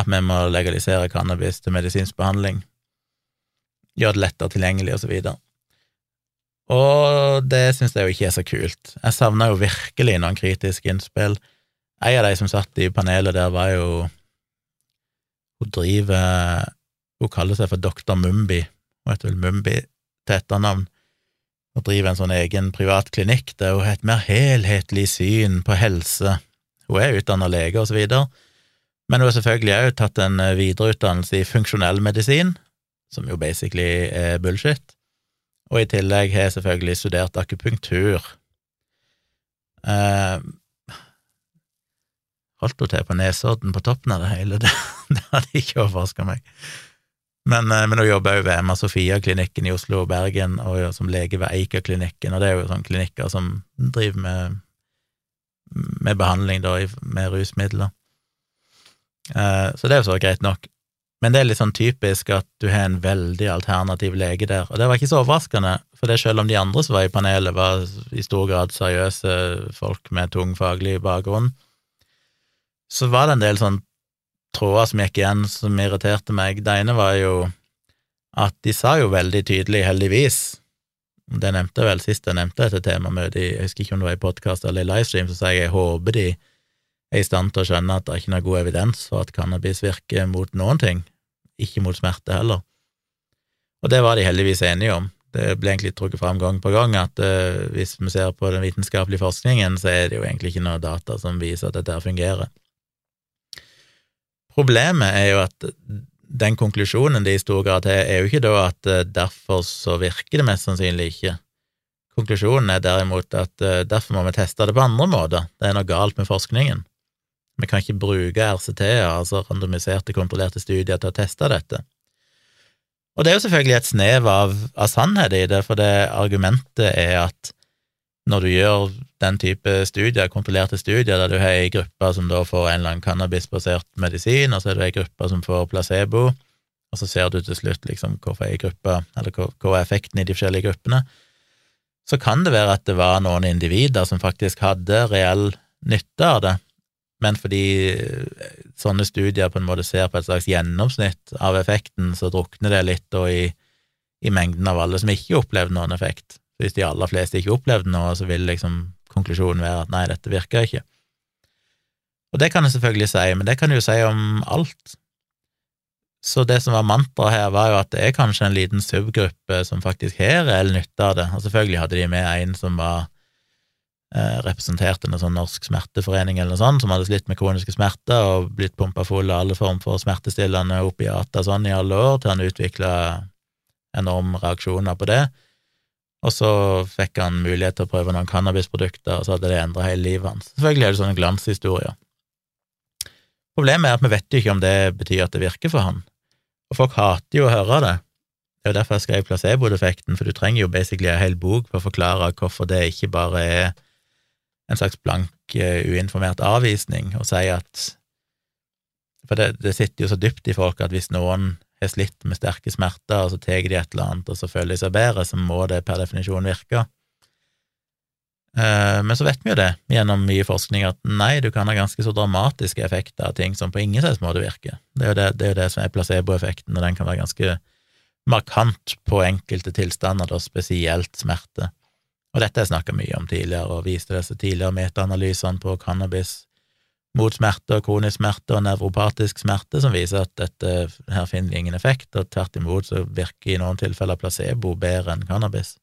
Speaker 1: at vi må legalisere cannabis til medisinsk behandling, gjøre det lettere tilgjengelig, og så videre. Og det syns jeg jo ikke er så kult. Jeg savna jo virkelig noen kritiske innspill. En av de som satt i panelet der, var jo Hun driver Hun kaller seg for Doktor Mumbi. Hun heter vel Mumbi til etternavn og driver en sånn egen privat klinikk der hun har et mer helhetlig syn på helse. Hun er utdanna lege og så videre, men hun har selvfølgelig òg tatt en eh, videreutdannelse i funksjonell medisin, som jo basically er bullshit, og i tillegg har jeg selvfølgelig studert akupunktur. Holdt hun til på Nesodden på toppen av det hele? Det, det hadde ikke overraska meg. Men, eh, men hun jobber jo ved Emma Sofia-klinikken i Oslo og Bergen, og som lege ved Eika-klinikken, og det er jo sånne klinikker som driver med, med behandling da, med rusmidler. Eh, så det er jo så greit nok. Men det er litt sånn typisk at du har en veldig alternativ lege der, og det var ikke så overraskende, for det selv om de andre som var i panelet, var i stor grad seriøse folk med tung faglig bakgrunn, så var det en del sånn tråder som gikk igjen som irriterte meg. Det ene var jo at de sa jo veldig tydelig, heldigvis, det nevnte jeg vel sist jeg nevnte dette temamøtet, jeg husker ikke om det var i podkast eller i livestream, så sa jeg jeg håper de er i stand til å skjønne at det er ikke noe god evidens for at cannabis virker mot noen ting, ikke mot smerte heller. Og det var de heldigvis enige om. Det ble egentlig trukket fram gang på gang at uh, hvis vi ser på den vitenskapelige forskningen, så er det jo egentlig ikke noe data som viser at dette fungerer. Problemet er jo at den konklusjonen de i stor grad har, er jo ikke da at eh, derfor så virker det mest sannsynlig ikke. Konklusjonen er derimot at eh, derfor må vi teste det på andre måter. Det er noe galt med forskningen. Vi kan ikke bruke RCT-er, altså randomiserte, kontrollerte studier, til å teste dette. Og det er jo selvfølgelig et snev av, av sannhet i det, for det argumentet er at når du gjør den type studier, kontrollerte studier, der du har ei gruppe som da får en eller annen cannabisbasert medisin, og så er det ei gruppe som får placebo, og så ser du til slutt liksom hvorfor ei gruppe, eller hva er effekten i de forskjellige gruppene, så kan det være at det var noen individer som faktisk hadde reell nytte av det, men fordi sånne studier på en måte ser på et slags gjennomsnitt av effekten, så drukner det litt da i, i mengden av alle som ikke opplevde noen effekt. Hvis de aller fleste ikke opplevde noe, så vil liksom konklusjonen være at nei, dette virker ikke. Og det kan jeg selvfølgelig si, men det kan jeg jo si om alt. Så det som var mantraet her, var jo at det er kanskje en liten subgruppe som faktisk har reell nytte av det, og selvfølgelig hadde de med en som var eh, representerte en sånn norsk smerteforening eller noe sånt, som hadde slitt med kroniske smerter og blitt pumpa full av alle former for smertestillende opiater sånn i alle år, til han utvikla enorme reaksjoner på det. Og så fikk han mulighet til å prøve noen cannabisprodukter, og så hadde det endra hele livet hans. Selvfølgelig er det sånne glanshistorier. Problemet er at vi vet jo ikke om det betyr at det virker for han, og folk hater jo å høre det. Det er jo derfor jeg skrev placeboeffekten, for du trenger jo basically en hel bok for å forklare hvorfor det ikke bare er en slags blank, eh, uinformert avvisning, å si at For det, det sitter jo så dypt i folk at hvis noen har slitt med sterke smerter, og så tar de et eller annet, og så føler de seg bedre, så må det per definisjon virke. Eh, men så vet vi jo det, gjennom mye forskning, at nei, du kan ha ganske så dramatiske effekter av ting som på ingen slags måte virker. Det er jo det, det, er jo det som er placeboeffekten, og den kan være ganske markant på enkelte tilstander, da spesielt smerte. Og dette har jeg snakka mye om tidligere, og viste disse tidligere metaanalysene på cannabis mot smerte og kronisk smerte og nevropatisk smerte, som viser at dette her finner ingen effekt, og tvert imot så virker i noen tilfeller placebo bedre enn cannabis.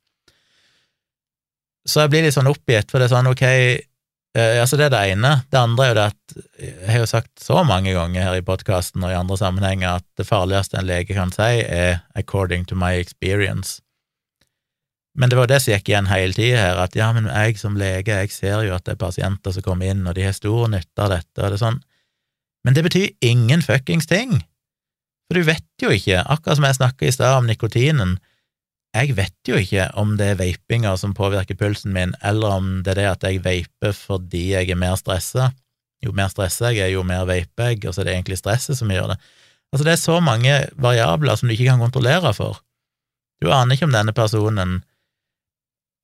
Speaker 1: Så jeg blir litt sånn oppgitt, for det er sånn, ok, eh, altså det er det ene. Det andre er jo det at jeg har jo sagt så mange ganger her i podkasten og i andre sammenhenger at det farligste en lege kan si, er 'according to my experience'. Men det var det som gikk igjen hele tida her, at ja, men jeg som lege, jeg ser jo at det er pasienter som kommer inn, og de har stor nytte av dette, og det er sånn, men det betyr ingen fuckings ting, for du vet jo ikke, akkurat som jeg snakka i stad om nikotinen, jeg vet jo ikke om det er vapinga som påvirker pulsen min, eller om det er det at jeg vaper fordi jeg er mer stressa. Jo mer stressa jeg er, jo mer vaper jeg, og så er det egentlig stresset som gjør det. Altså, det er så mange variabler som du ikke kan kontrollere for. Du aner ikke om denne personen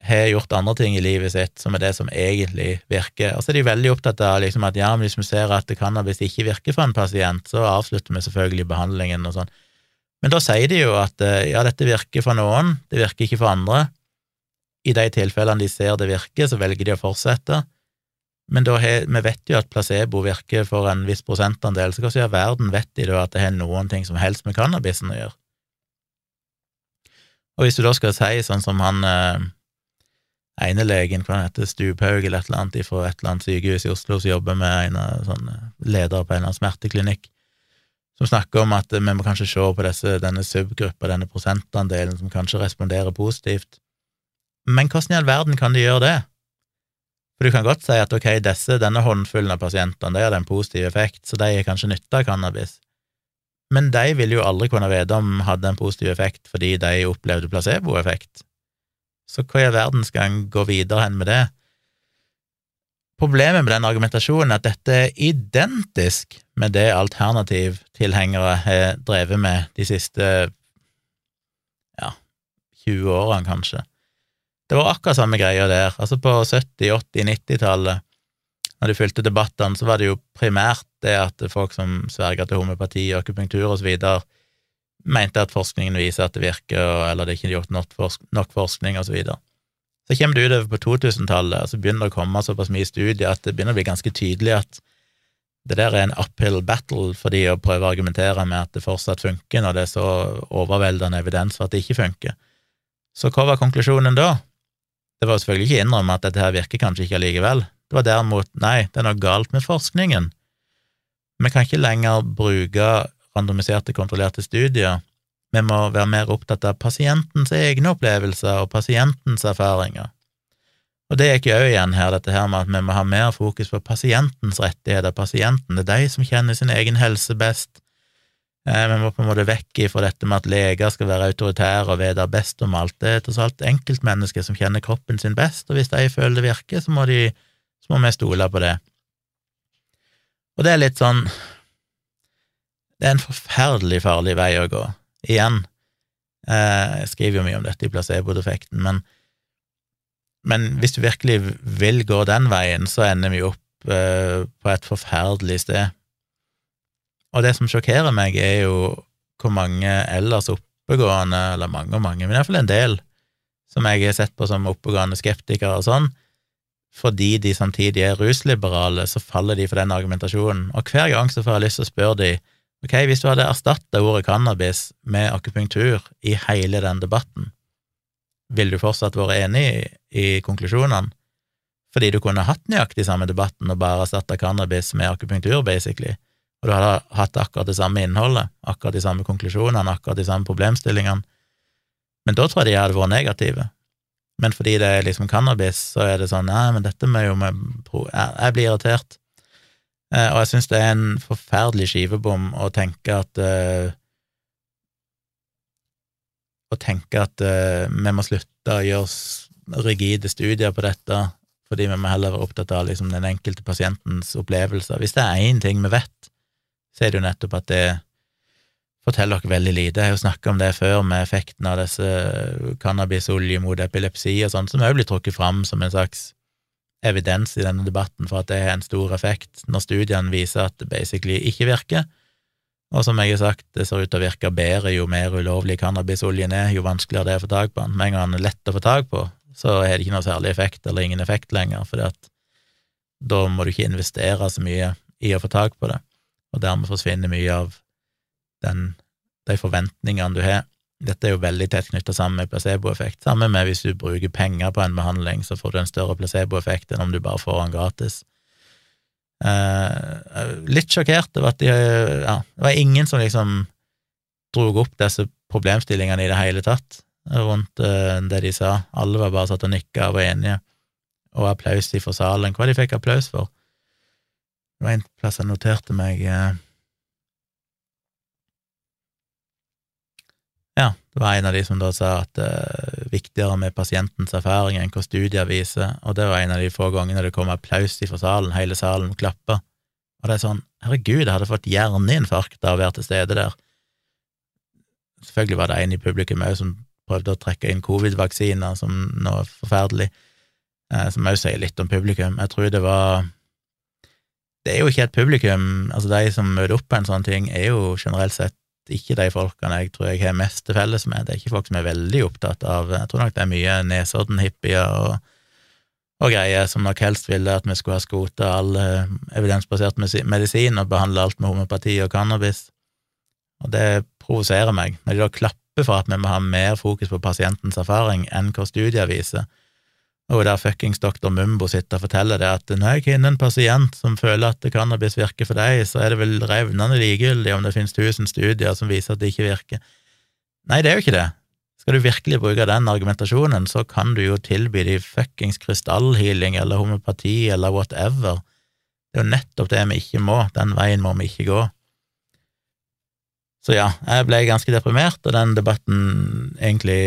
Speaker 1: har gjort andre ting i livet sitt som er det som egentlig virker. Og så er de veldig opptatt av liksom at ja, hvis vi ser at cannabis ikke virker for en pasient, så avslutter vi selvfølgelig behandlingen og sånn. Men da sier de jo at eh, ja, dette virker for noen, det virker ikke for andre. I de tilfellene de ser det virker, så velger de å fortsette. Men da he, vi vet jo at placebo virker for en viss prosentandel, så hvordan i verden vet de da at det har noen ting som helst med cannabisen å gjøre? Og hvis du da skal si sånn som han eh, ene legen, hva heter, Stuphaug eller et eller annet fra et eller annet sykehus i Oslo som jobber med en sånn leder på en eller annen smerteklinikk, som snakker om at vi må kanskje se på disse, denne subgruppa, denne prosentandelen som kanskje responderer positivt. Men hvordan i all verden kan de gjøre det? For du kan godt si at ok, disse, denne håndfullen av pasientene, de hadde en positiv effekt, så de har kanskje nytte av cannabis. Men de vil jo aldri kunne vite om hadde en positiv effekt fordi de opplevde placeboeffekt. Så hva i all verden skal en gå videre hen med det? Problemet med den argumentasjonen er at dette er identisk med det alternativtilhengere har drevet med de siste ja, 20 årene, kanskje. Det var akkurat samme greia der. Altså På 70-, 80-, 90-tallet, når de fulgte debattene, så var det jo primært det at folk som sverga til homopati og akupunktur og så videre, mente at forskningen viser at det virker, eller det er ikke gjort nok, forsk nok forskning, og så videre. Så kommer det utover på 2000-tallet, og så begynner det å komme såpass mye studier at det begynner å bli ganske tydelig at det der er en uphill battle for de å prøve å argumentere med at det fortsatt funker, når det er så overveldende evidens for at det ikke funker. Så hva var konklusjonen da? Det var selvfølgelig ikke innrømme at dette her virker kanskje ikke allikevel. Det var derimot nei, det er noe galt med forskningen. Vi kan ikke lenger bruke randomiserte, kontrollerte studier. Vi må være mer opptatt av pasientens egne opplevelser og pasientens erfaringer. Og det gikk jo òg igjen her, dette her med at vi må ha mer fokus på pasientens rettigheter. Pasienten, det er de som kjenner sin egen helse best. Eh, vi må på en måte vekk ifra dette med at leger skal være autoritære og vite best om alt. Det er tross alt enkeltmennesker som kjenner kroppen sin best, og hvis de føler det virker, så må, de, så må vi stole på det. Og det er litt sånn det er en forferdelig farlig vei å gå. Igjen, eh, jeg skriver jo mye om dette i placeboeffekten, men, men hvis du virkelig vil gå den veien, så ender vi opp eh, på et forferdelig sted. Og det som sjokkerer meg, er jo hvor mange ellers oppegående, eller mange og mange, men iallfall en del, som jeg har sett på som oppegående skeptikere og sånn, fordi de samtidig er rusliberale, så faller de for den argumentasjonen. Og hver gang så får jeg lyst til å spørre de Ok, hvis du hadde erstatta ordet cannabis med akupunktur i hele den debatten, ville du fortsatt vært enig i, i konklusjonene? Fordi du kunne hatt nøyaktig samme debatten og bare erstatta cannabis med akupunktur, basically, og du hadde hatt akkurat det samme innholdet, akkurat de samme konklusjonene, akkurat de samme problemstillingene, men da tror jeg de hadde vært negative. Men fordi det er liksom cannabis, så er det sånn nei, men dette må jo Jeg blir irritert. Eh, og jeg syns det er en forferdelig skivebom å tenke at uh, Å tenke at uh, vi må slutte å gjøre rigide studier på dette, fordi vi må heller være opptatt av liksom, den enkelte pasientens opplevelser. Hvis det er én ting vi vet, så er det jo nettopp at det forteller dere veldig lite. Jeg har jo snakka om det før, med effekten av disse cannabisolje mot epilepsi og sånn, som òg blir trukket fram som en slags evidens i denne debatten for at det har en stor effekt, når studiene viser at det basically ikke virker. Og som jeg har sagt, det ser ut til å virke bedre jo mer ulovlig cannabisoljen er, jo vanskeligere det er å få tak på den. Med en gang den er lett å få tak på, så har det ikke noe særlig effekt, eller ingen effekt lenger, for da må du ikke investere så mye i å få tak på det, og dermed forsvinner mye av den, de forventningene du har dette er jo veldig tett knytta sammen med placeboeffekt. Sammen med hvis du bruker penger på en behandling, så får du en større placeboeffekt enn om du bare får den gratis. Eh, litt sjokkert over at de Ja, det var ingen som liksom drog opp disse problemstillingene i det hele tatt rundt eh, det de sa. Alle var bare satt og nikka og var enige, og applaus fra salen. Hva de fikk applaus for? Det var en plass jeg noterte meg uh, Ja, det var en av de som da sa at det uh, er viktigere med pasientens erfaring enn hva studier viser, og det var en av de få gangene det kom applaus fra salen, hele salen klappa. Og det er sånn, herregud, jeg hadde fått hjerneinfarkt av å være til stede der. Selvfølgelig var det en i publikum òg som prøvde å trekke inn covid-vaksiner, som noe forferdelig, eh, som òg sier litt om publikum. Jeg tror det var Det er jo ikke et publikum, altså de som møter opp på en sånn ting, er jo generelt sett ikke de folkene jeg tror jeg har mest til felles med. Det er ikke folk som er veldig opptatt av Jeg tror nok det er mye Nesodden-hippier og, og greier som nok helst ville at vi skulle ha skota all eh, evidensbasert medisin og behandle alt med homopati og cannabis. Og det provoserer meg. Når de da klapper for at vi må ha mer fokus på pasientens erfaring enn hva studier viser. Og der fuckings doktor Mumbo sitter og forteller det at når jeg finner en pasient som føler at cannabis virker for deg, så er det vel revnende likegyldig om det finnes tusen studier som viser at det ikke virker. Nei, det er jo ikke det. Skal du virkelig bruke den argumentasjonen, så kan du jo tilby de fuckings krystallhealing eller homopati eller whatever. Det er jo nettopp det vi ikke må, den veien må vi ikke gå. Så ja, jeg ble ganske deprimert, og den debatten egentlig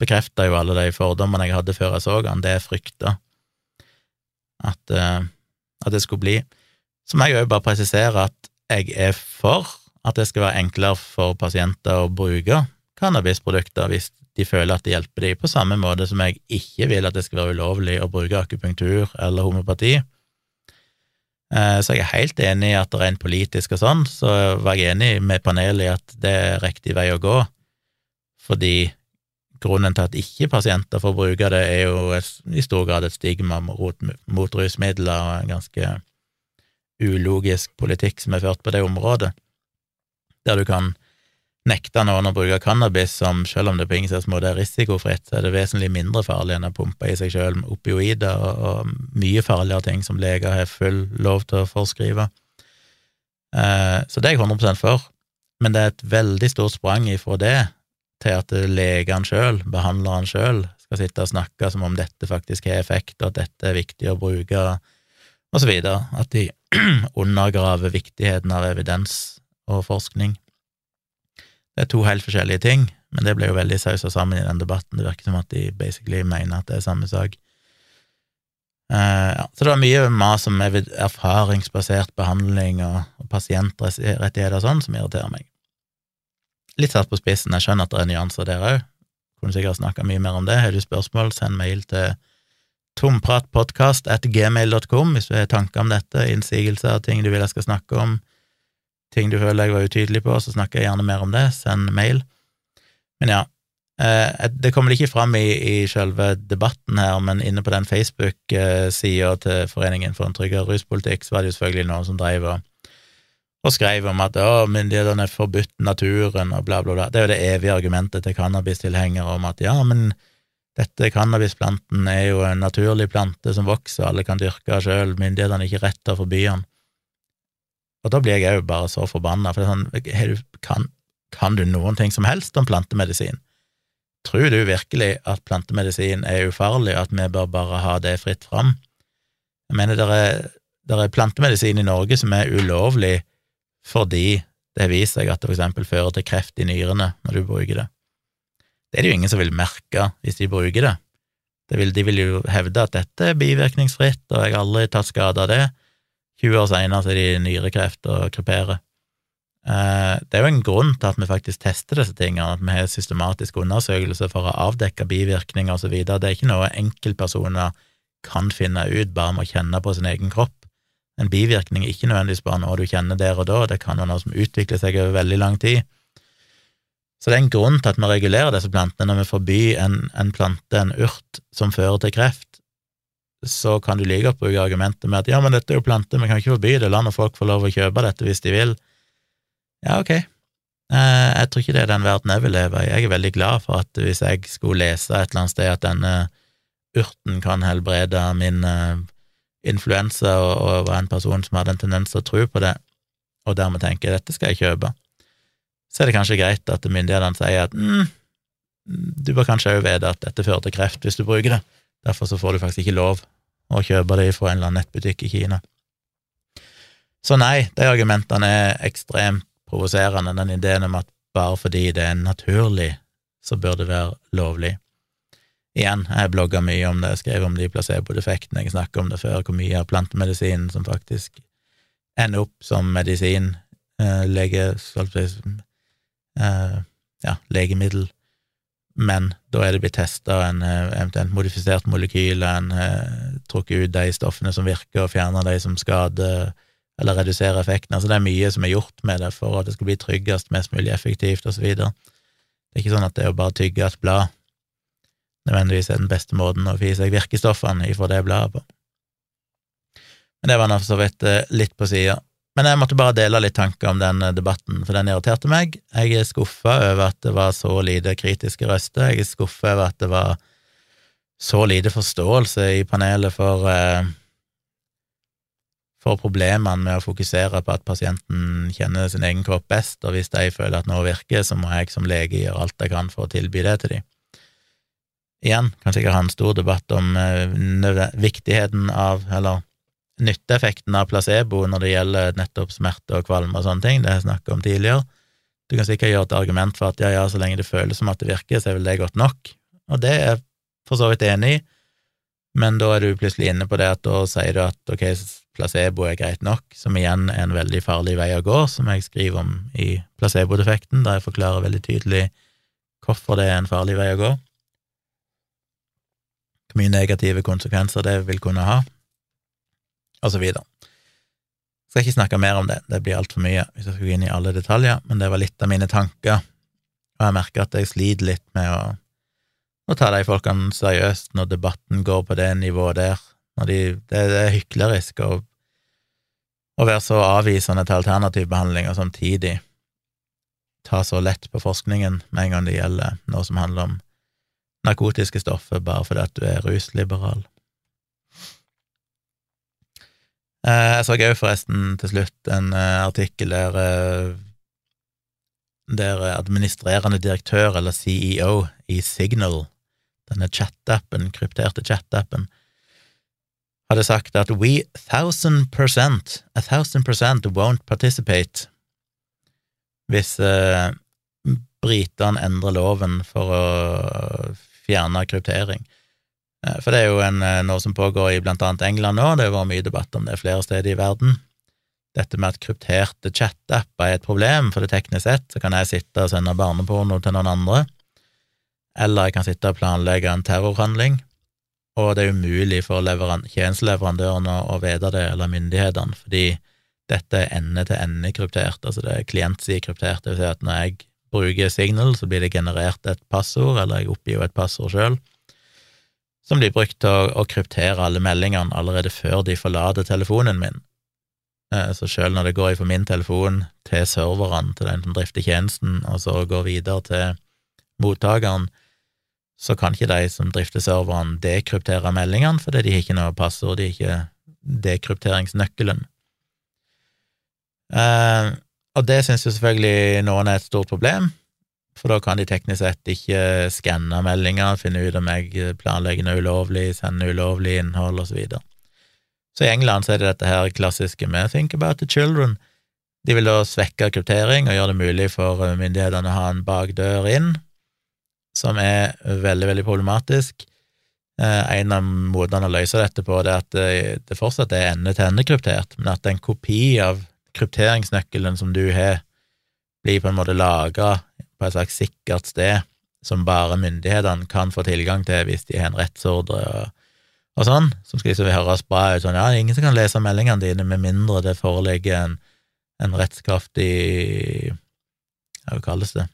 Speaker 1: bekrefta jo alle de fordommene jeg hadde før jeg så han, det jeg frykta at, uh, at, det skulle bli. Så må jeg jo bare presisere at jeg er for at det skal være enklere for pasienter å bruke cannabisprodukter hvis de føler at det hjelper dem, på samme måte som jeg ikke vil at det skal være ulovlig å bruke akupunktur eller homopati. Eh, så jeg er helt enig i at rent politisk og sånn, så var jeg enig med panelet i at det er riktig vei å gå, fordi grunnen til at ikke pasienter får bruke det, er jo i stor grad et stigma mot, mot rusmidler og en ganske ulogisk politikk som er ført på det området, der du kan nekte noen å bruke cannabis som, selv om det på ingen slags måte er risikofritt, så er det vesentlig mindre farlig enn å pumpe i seg selv med opioider og, og, mye farligere ting som leger har full lov til å forskrive. Eh, så det er jeg 100 for, men det er et veldig stort sprang ifra det til at legene sjøl, behandleren sjøl, skal sitte og snakke som om dette faktisk har effekt, og at dette er viktig å bruke, og så videre. At de undergraver viktigheten av evidens og forskning. Det er to helt forskjellige ting, men det ble jo veldig sausa sammen i den debatten. Det virker som at de basically mener at det er samme sak. Uh, ja. Så det var mye mas om erfaringsbasert behandling og, og pasientrettigheter og sånn som irriterer meg. Litt satt på spissen, jeg skjønner at det er nyanser der òg. Kunne sikkert snakka mye mer om det. Har du spørsmål, send mail til tompratpodkast.gmail.com hvis du har tanker om dette, innsigelser, ting du vil jeg skal snakke om ting du føler jeg var utydelig på, så snakker jeg gjerne mer om det. Send mail. Men ja, eh, det kommer ikke fram i, i selve debatten her, men inne på den Facebook-sida til Foreningen for en tryggere ruspolitikk, så var det jo selvfølgelig noen som drev og, og skrev om at å, myndighetene er forbudt naturen og bla, bla, bla. Det er jo det evige argumentet til cannabistilhengere om at ja, men dette cannabisplanten er jo en naturlig plante som vokser, alle kan dyrke sjøl, myndighetene har ikke rett til å forby den. Og da blir jeg òg bare så forbanna, for det er sånn, kan, kan, du noen ting som helst om plantemedisin? Tror du virkelig at plantemedisin er ufarlig, at vi bør bare ha det fritt fram? Jeg mener, det er, er, plantemedisin i Norge som er ulovlig fordi det viser seg at det eksempel fører til kreft i nyrene når du bruker det. Det er det jo ingen som vil merke hvis de bruker det. det vil, de vil jo hevde at dette er bivirkningsfritt, og jeg har aldri tatt skade av det. 20 år seinere er de nyrekreft og kryperer. Eh, det er jo en grunn til at vi faktisk tester disse tingene, at vi har systematisk undersøkelse for å avdekke bivirkninger videre. Det er ikke noe enkeltpersoner kan finne ut bare med å kjenne på sin egen kropp. En bivirkning er ikke nødvendigvis bare noe du kjenner der og da, det kan være noe som utvikler seg over veldig lang tid. Så det er en grunn til at vi regulerer disse plantene. Når vi forbyr en, en plante, en urt, som fører til kreft, så kan du like godt bruke argumentet med at ja, men dette er jo planter, vi kan ikke forby det, la nå folk få lov å kjøpe dette hvis de vil. Ja, ok. Eh, jeg tror ikke det er den verden jeg vil leve i. Jeg er veldig glad for at hvis jeg skulle lese et eller annet sted at denne urten kan helbrede min uh, influensa, og, og var en person som hadde en tendens til å tro på det, og dermed tenker dette skal jeg kjøpe, så er det kanskje greit at myndighetene sier at mm, du bør kanskje òg vite at dette fører til kreft hvis du bruker det. Derfor så får du faktisk ikke lov å kjøpe det fra en eller annen nettbutikk i Kina. Så nei, de argumentene er ekstremt provoserende, den ideen om at bare fordi det er naturlig, så bør det være lovlig. Igjen, jeg blogga mye om det, skrev om de placebo-defektene, jeg snakket om det før, hvor mye av plantemedisinen som faktisk ender opp som medisin, eh, lege, eh, ja, legemiddel, men da er det blitt testa en eh, eventuelt modifisert molekyl, en eh, trukket ut de stoffene som virker, og fjerna de som skader, eller reduserer effekten. Altså det er mye som er gjort med det for at det skal bli tryggest, mest mulig effektivt, videre. Det er ikke sånn at det å bare tygge et blad nødvendigvis er den beste måten å få i seg virkestoffene ifra det bladet på. Men det var nå for så vidt eh, litt på sida. Men jeg måtte bare dele litt tanker om den eh, debatten, for den irriterte meg. Jeg er skuffa over at det var så lite kritiske røster. Jeg er skuffa over at det var så lite forståelse i panelet for, eh, for problemene med å fokusere på at pasienten kjenner sin egen kropp best, og hvis de føler at noe virker, så må jeg som lege gjøre alt jeg kan for å tilby det til dem. Igjen kan sikkert ha en stor debatt om eh, viktigheten av, eller nytteeffekten av placebo når det gjelder nettopp smerte og kvalme og sånne ting, det har jeg snakket om tidligere. Du kan sikkert gjøre et argument for at ja, ja, så lenge det føles som at det virker, så er vel det godt nok, og det er jeg for så vidt enig i, men da er du plutselig inne på det at da sier du at ok, placebo er greit nok, som igjen er en veldig farlig vei å gå, som jeg skriver om i placebo-defekten, der jeg forklarer veldig tydelig hvorfor det er en farlig vei å gå, hvor mye negative konsekvenser det vil kunne ha og så videre. Skal ikke snakke mer om det, det blir altfor mye hvis jeg skal gå inn i alle detaljer, men det var litt av mine tanker, og jeg merker at jeg sliter litt med å, å ta de folkene seriøst når debatten går på det nivået der. De, det, det er hyklerisk å, å være så avvisende til alternativ behandling og samtidig ta så lett på forskningen med en gang det gjelder noe som handler om narkotiske stoffer, bare fordi at du er rusliberal. Eh, jeg så òg forresten til slutt en eh, artikkel der eh, der administrerende direktør, eller CEO, i Signal, denne chat-appen, krypterte chat-appen, hadde sagt at we thousand percent, a thousand percent won't participate hvis eh, britene endrer loven for å fjerne kryptering. Eh, for det er jo en, eh, noe som pågår i blant annet England nå, det har vært mye debatt om det flere steder i verden. Dette med at krypterte chat-apper er et problem, for det teknisk sett så kan jeg sitte og sende barneporno til noen andre, eller jeg kan sitte og planlegge en terrorhandling, og det er umulig for tjenesteleverandørene å vite det, eller myndighetene, fordi dette er ende-til-ende-kryptert, altså det er klientside-kryptert, det vil si at når jeg bruker Signal, så blir det generert et passord, eller jeg oppgir jo et passord sjøl, som blir brukt til å, kryptere alle meldingene allerede før de forlater telefonen min. Eh, så selv når det går fra min telefon til serverne til den som drifter tjenesten, og så går videre til mottakeren, så kan ikke de som drifter serveren, dekryptere meldingene, fordi de har ikke noe passord, de har ikke dekrypteringsnøkkelen. Eh, og det synes jo selvfølgelig noen er et stort problem, for da kan de teknisk sett ikke skanne meldinger, finne ut om jeg planlegger noe ulovlig, sender ulovlig innhold, og så videre. Så i England så er det dette her klassiske med Think about the children. De vil da svekke kryptering og gjøre det mulig for myndighetene å ha en bakdør inn, som er veldig, veldig problematisk. Eh, en av måtene å løse dette på, det er at det fortsatt er ende-til-ende-kryptert, men at en kopi av krypteringsnøkkelen som du har, blir på en måte laga på et slags sikkert sted som bare myndighetene kan få tilgang til hvis de har en rettsordre og, og sånn, som skal liksom høres bra ut sånn, ja, ingen som kan lese meldingene dine med mindre det foreligger en, en rettskraftig Hva kalles det?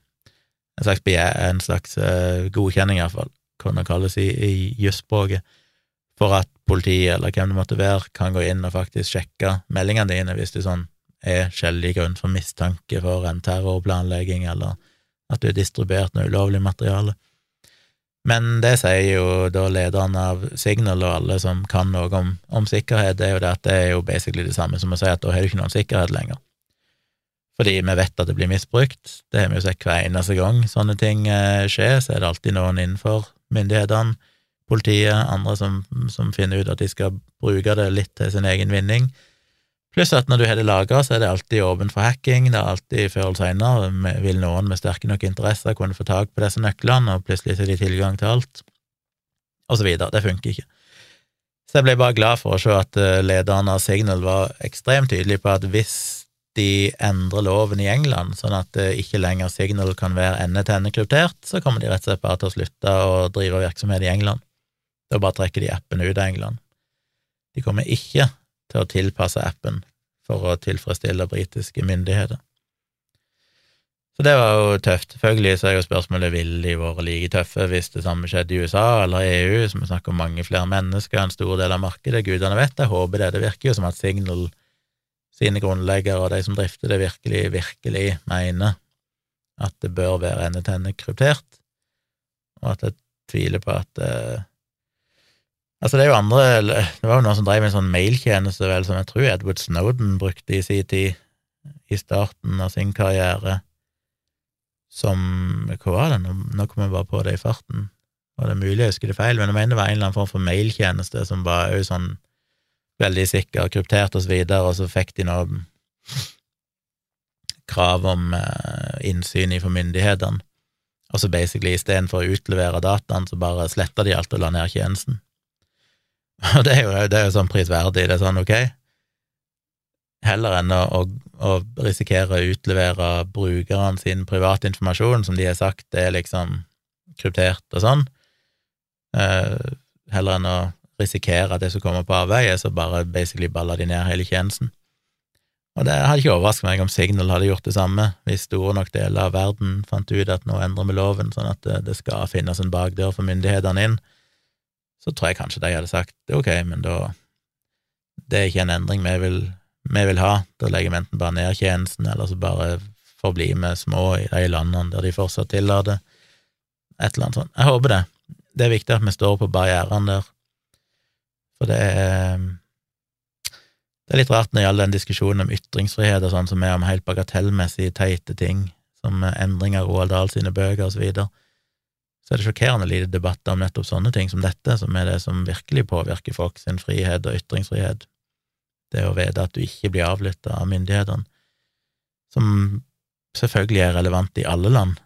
Speaker 1: En slags, en slags uh, godkjenning, iallfall, kan det kalles i, i jusspråket, for at politiet, eller hvem det måtte være, kan gå inn og faktisk sjekke meldingene dine hvis du sånn er skjellig grunn for mistanke for en terrorplanlegging eller at du har distribuert noe ulovlig materiale. Men det sier jo da lederen av Signal og alle som kan noe om, om sikkerhet, det er jo det at det er jo basically det samme som å si at da har du ikke noen sikkerhet lenger. Fordi vi vet at det blir misbrukt, det har vi jo sett hver eneste gang sånne ting eh, skjer, så er det alltid noen innenfor myndighetene, politiet, andre som, som finner ut at de skal bruke det litt til sin egen vinning. Pluss at når du har det lagra, så er det alltid åpent for hacking, det er alltid før eller seinere vil noen med sterke nok interesser kunne få tak på disse nøklene, og plutselig har de tilgang til alt, og så videre. Det funker ikke. Så jeg ble bare glad for å se at eh, lederen av Signal var ekstremt tydelig på at hvis de endrer loven i England, sånn at ikke lenger Signal kan være ende-til-ende kryptert, så kommer de rett og slett bare til å slutte å drive virksomhet i England. Da bare trekker de appen ut av England. De kommer ikke til å tilpasse appen for å tilfredsstille britiske myndigheter. Så det var jo tøft. Selvfølgelig så er jo spørsmålet ville de vært like tøffe hvis det samme skjedde i USA eller EU, som vi snakker om mange flere mennesker, en stor del av markedet, gudene vet. Jeg håper det. Det virker jo som at Signal sine grunnleggere og de som drifter det, virkelig, virkelig mener at det bør være ende-til-ende kryptert, og at jeg tviler på at eh, Altså, det er jo andre Det var jo noen som drev en sånn mailtjeneste, vel, som jeg tror Edward Snowden brukte i sin tid, i starten av sin karriere, som Hva var det? Nå, kom jeg bare på det i farten. Var det mulig jeg husker det feil, men jeg mener det var en eller annen form for mailtjeneste som var òg sånn veldig sikker, kryptert og så videre, og så fikk de nå krav om eh, innsyn for myndighetene, og så basically istedenfor å utlevere dataen, så bare sletta de alt og la ned tjenesten. Og det er jo, det er sånn prisverdig. Det er sånn, ok, heller enn å, å, risikere å utlevere brukeren sin private informasjon, som de har sagt det er liksom kryptert og sånn, eh, heller enn å risikere at det som kommer på avveie, så bare basically baller de ned hele tjenesten. Og det hadde ikke overrasket meg om Signal hadde gjort det samme, hvis store nok deler av verden fant ut at nå endrer vi loven sånn at det, det skal finnes en bakdør for myndighetene inn så tror jeg kanskje de hadde sagt ok, men da Det er ikke en endring vi vil, vi vil ha. Da legger vi enten bare ned tjenesten, eller så bare forbli med små i de landene der de fortsatt tillater et eller annet sånt. Jeg håper det. Det er viktig at vi står på barrierene der, for det er det er litt rart når det gjelder den diskusjonen om ytringsfrihet og sånn som er om helt bagatellmessig teite ting, som endring av Roald Dahl sine bøker og så videre så er det sjokkerende lite debatter om nettopp sånne ting som dette, som er det som virkelig påvirker folk sin frihet og ytringsfrihet. Det å vite at du ikke blir avlytta av myndighetene, som selvfølgelig er relevant i alle land,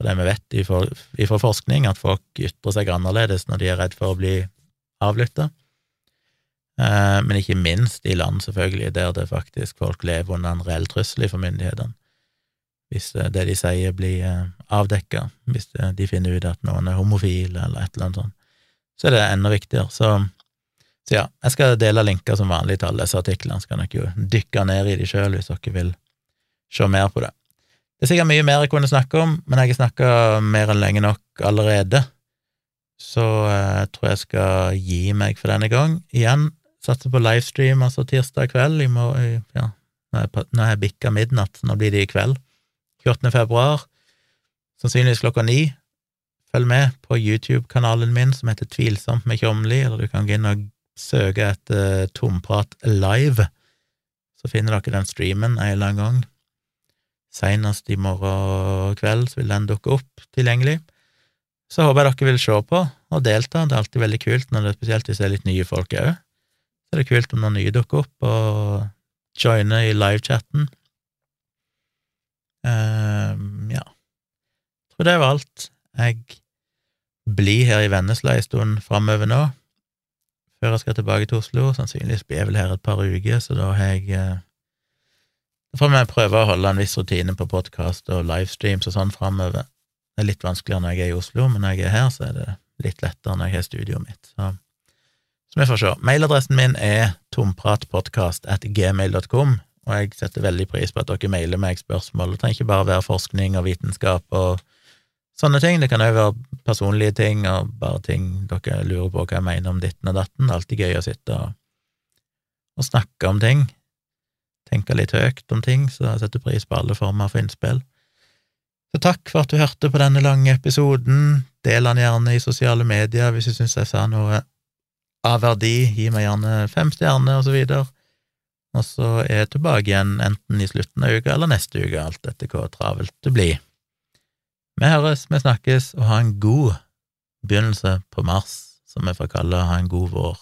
Speaker 1: for det vi vet ifra forskning, at folk ytrer seg annerledes når de er redd for å bli avlytta, eh, men ikke minst i land, selvfølgelig, der det faktisk folk lever under en reell trussel for myndighetene hvis det de sier blir eh, avdekka, hvis de finner ut at noen er homofil eller et eller annet sånt, så er det enda viktigere. Så, så ja, jeg skal dele linker som vanlig til alle disse artiklene, så kan dere jo dykke ned i de sjøl hvis dere vil se mer på det. Det er sikkert mye mer jeg kunne snakke om, men jeg har snakka mer enn lenge nok allerede, så jeg eh, tror jeg skal gi meg for denne gang. Igjen, satser på livestream, altså tirsdag kveld, i morgen, ja, nå har jeg bikka midnatt, så nå blir det i kveld. 28. februar, sannsynligvis klokka ni. Følg med på YouTube-kanalen min som heter Tvilsomt med Tjomli, eller du kan gå inn og søke etter Tomprat live, så finner dere den streamen en eller annen gang. Seinest i morgen kveld så vil den dukke opp tilgjengelig. Så håper jeg dere vil se på og delta, det er alltid veldig kult når det spesielt hvis det er litt nye folk òg. Så er det kult om noen nye dukker opp og joiner i livechatten. Uh, ja. Jeg tror det var alt. Jeg blir her i Vennesla en stund framover nå, før jeg skal tilbake til Oslo. Sannsynligvis blir jeg vel her et par uker, så da har jeg uh, Da får vi prøve å holde en viss rutine på podkast og livestreams og sånn framover. Det er litt vanskeligere når jeg er i Oslo, men når jeg er her, så er det litt lettere når jeg har studioet mitt. Så, så vi får se. Mailadressen min er tompratpodkast at gmail.com og jeg setter veldig pris på at dere mailer meg spørsmål. Det trenger ikke bare være forskning og vitenskap og sånne ting, det kan òg være personlige ting og bare ting dere lurer på hva jeg mener om ditten og datten. Det er alltid gøy å sitte og, og snakke om ting, tenke litt høyt om ting, så jeg setter pris på alle former for innspill. Så takk for at du hørte på denne lange episoden. Del den gjerne i sosiale medier hvis du syns jeg sa noe av verdi. Gi meg gjerne fem stjerner, og så videre. Og så er jeg tilbake igjen enten i slutten av uka eller neste uke, alt etter hvor travelt det blir. Vi høres, vi snakkes, og ha en god begynnelse på mars, som vi får kalle ha en god vår.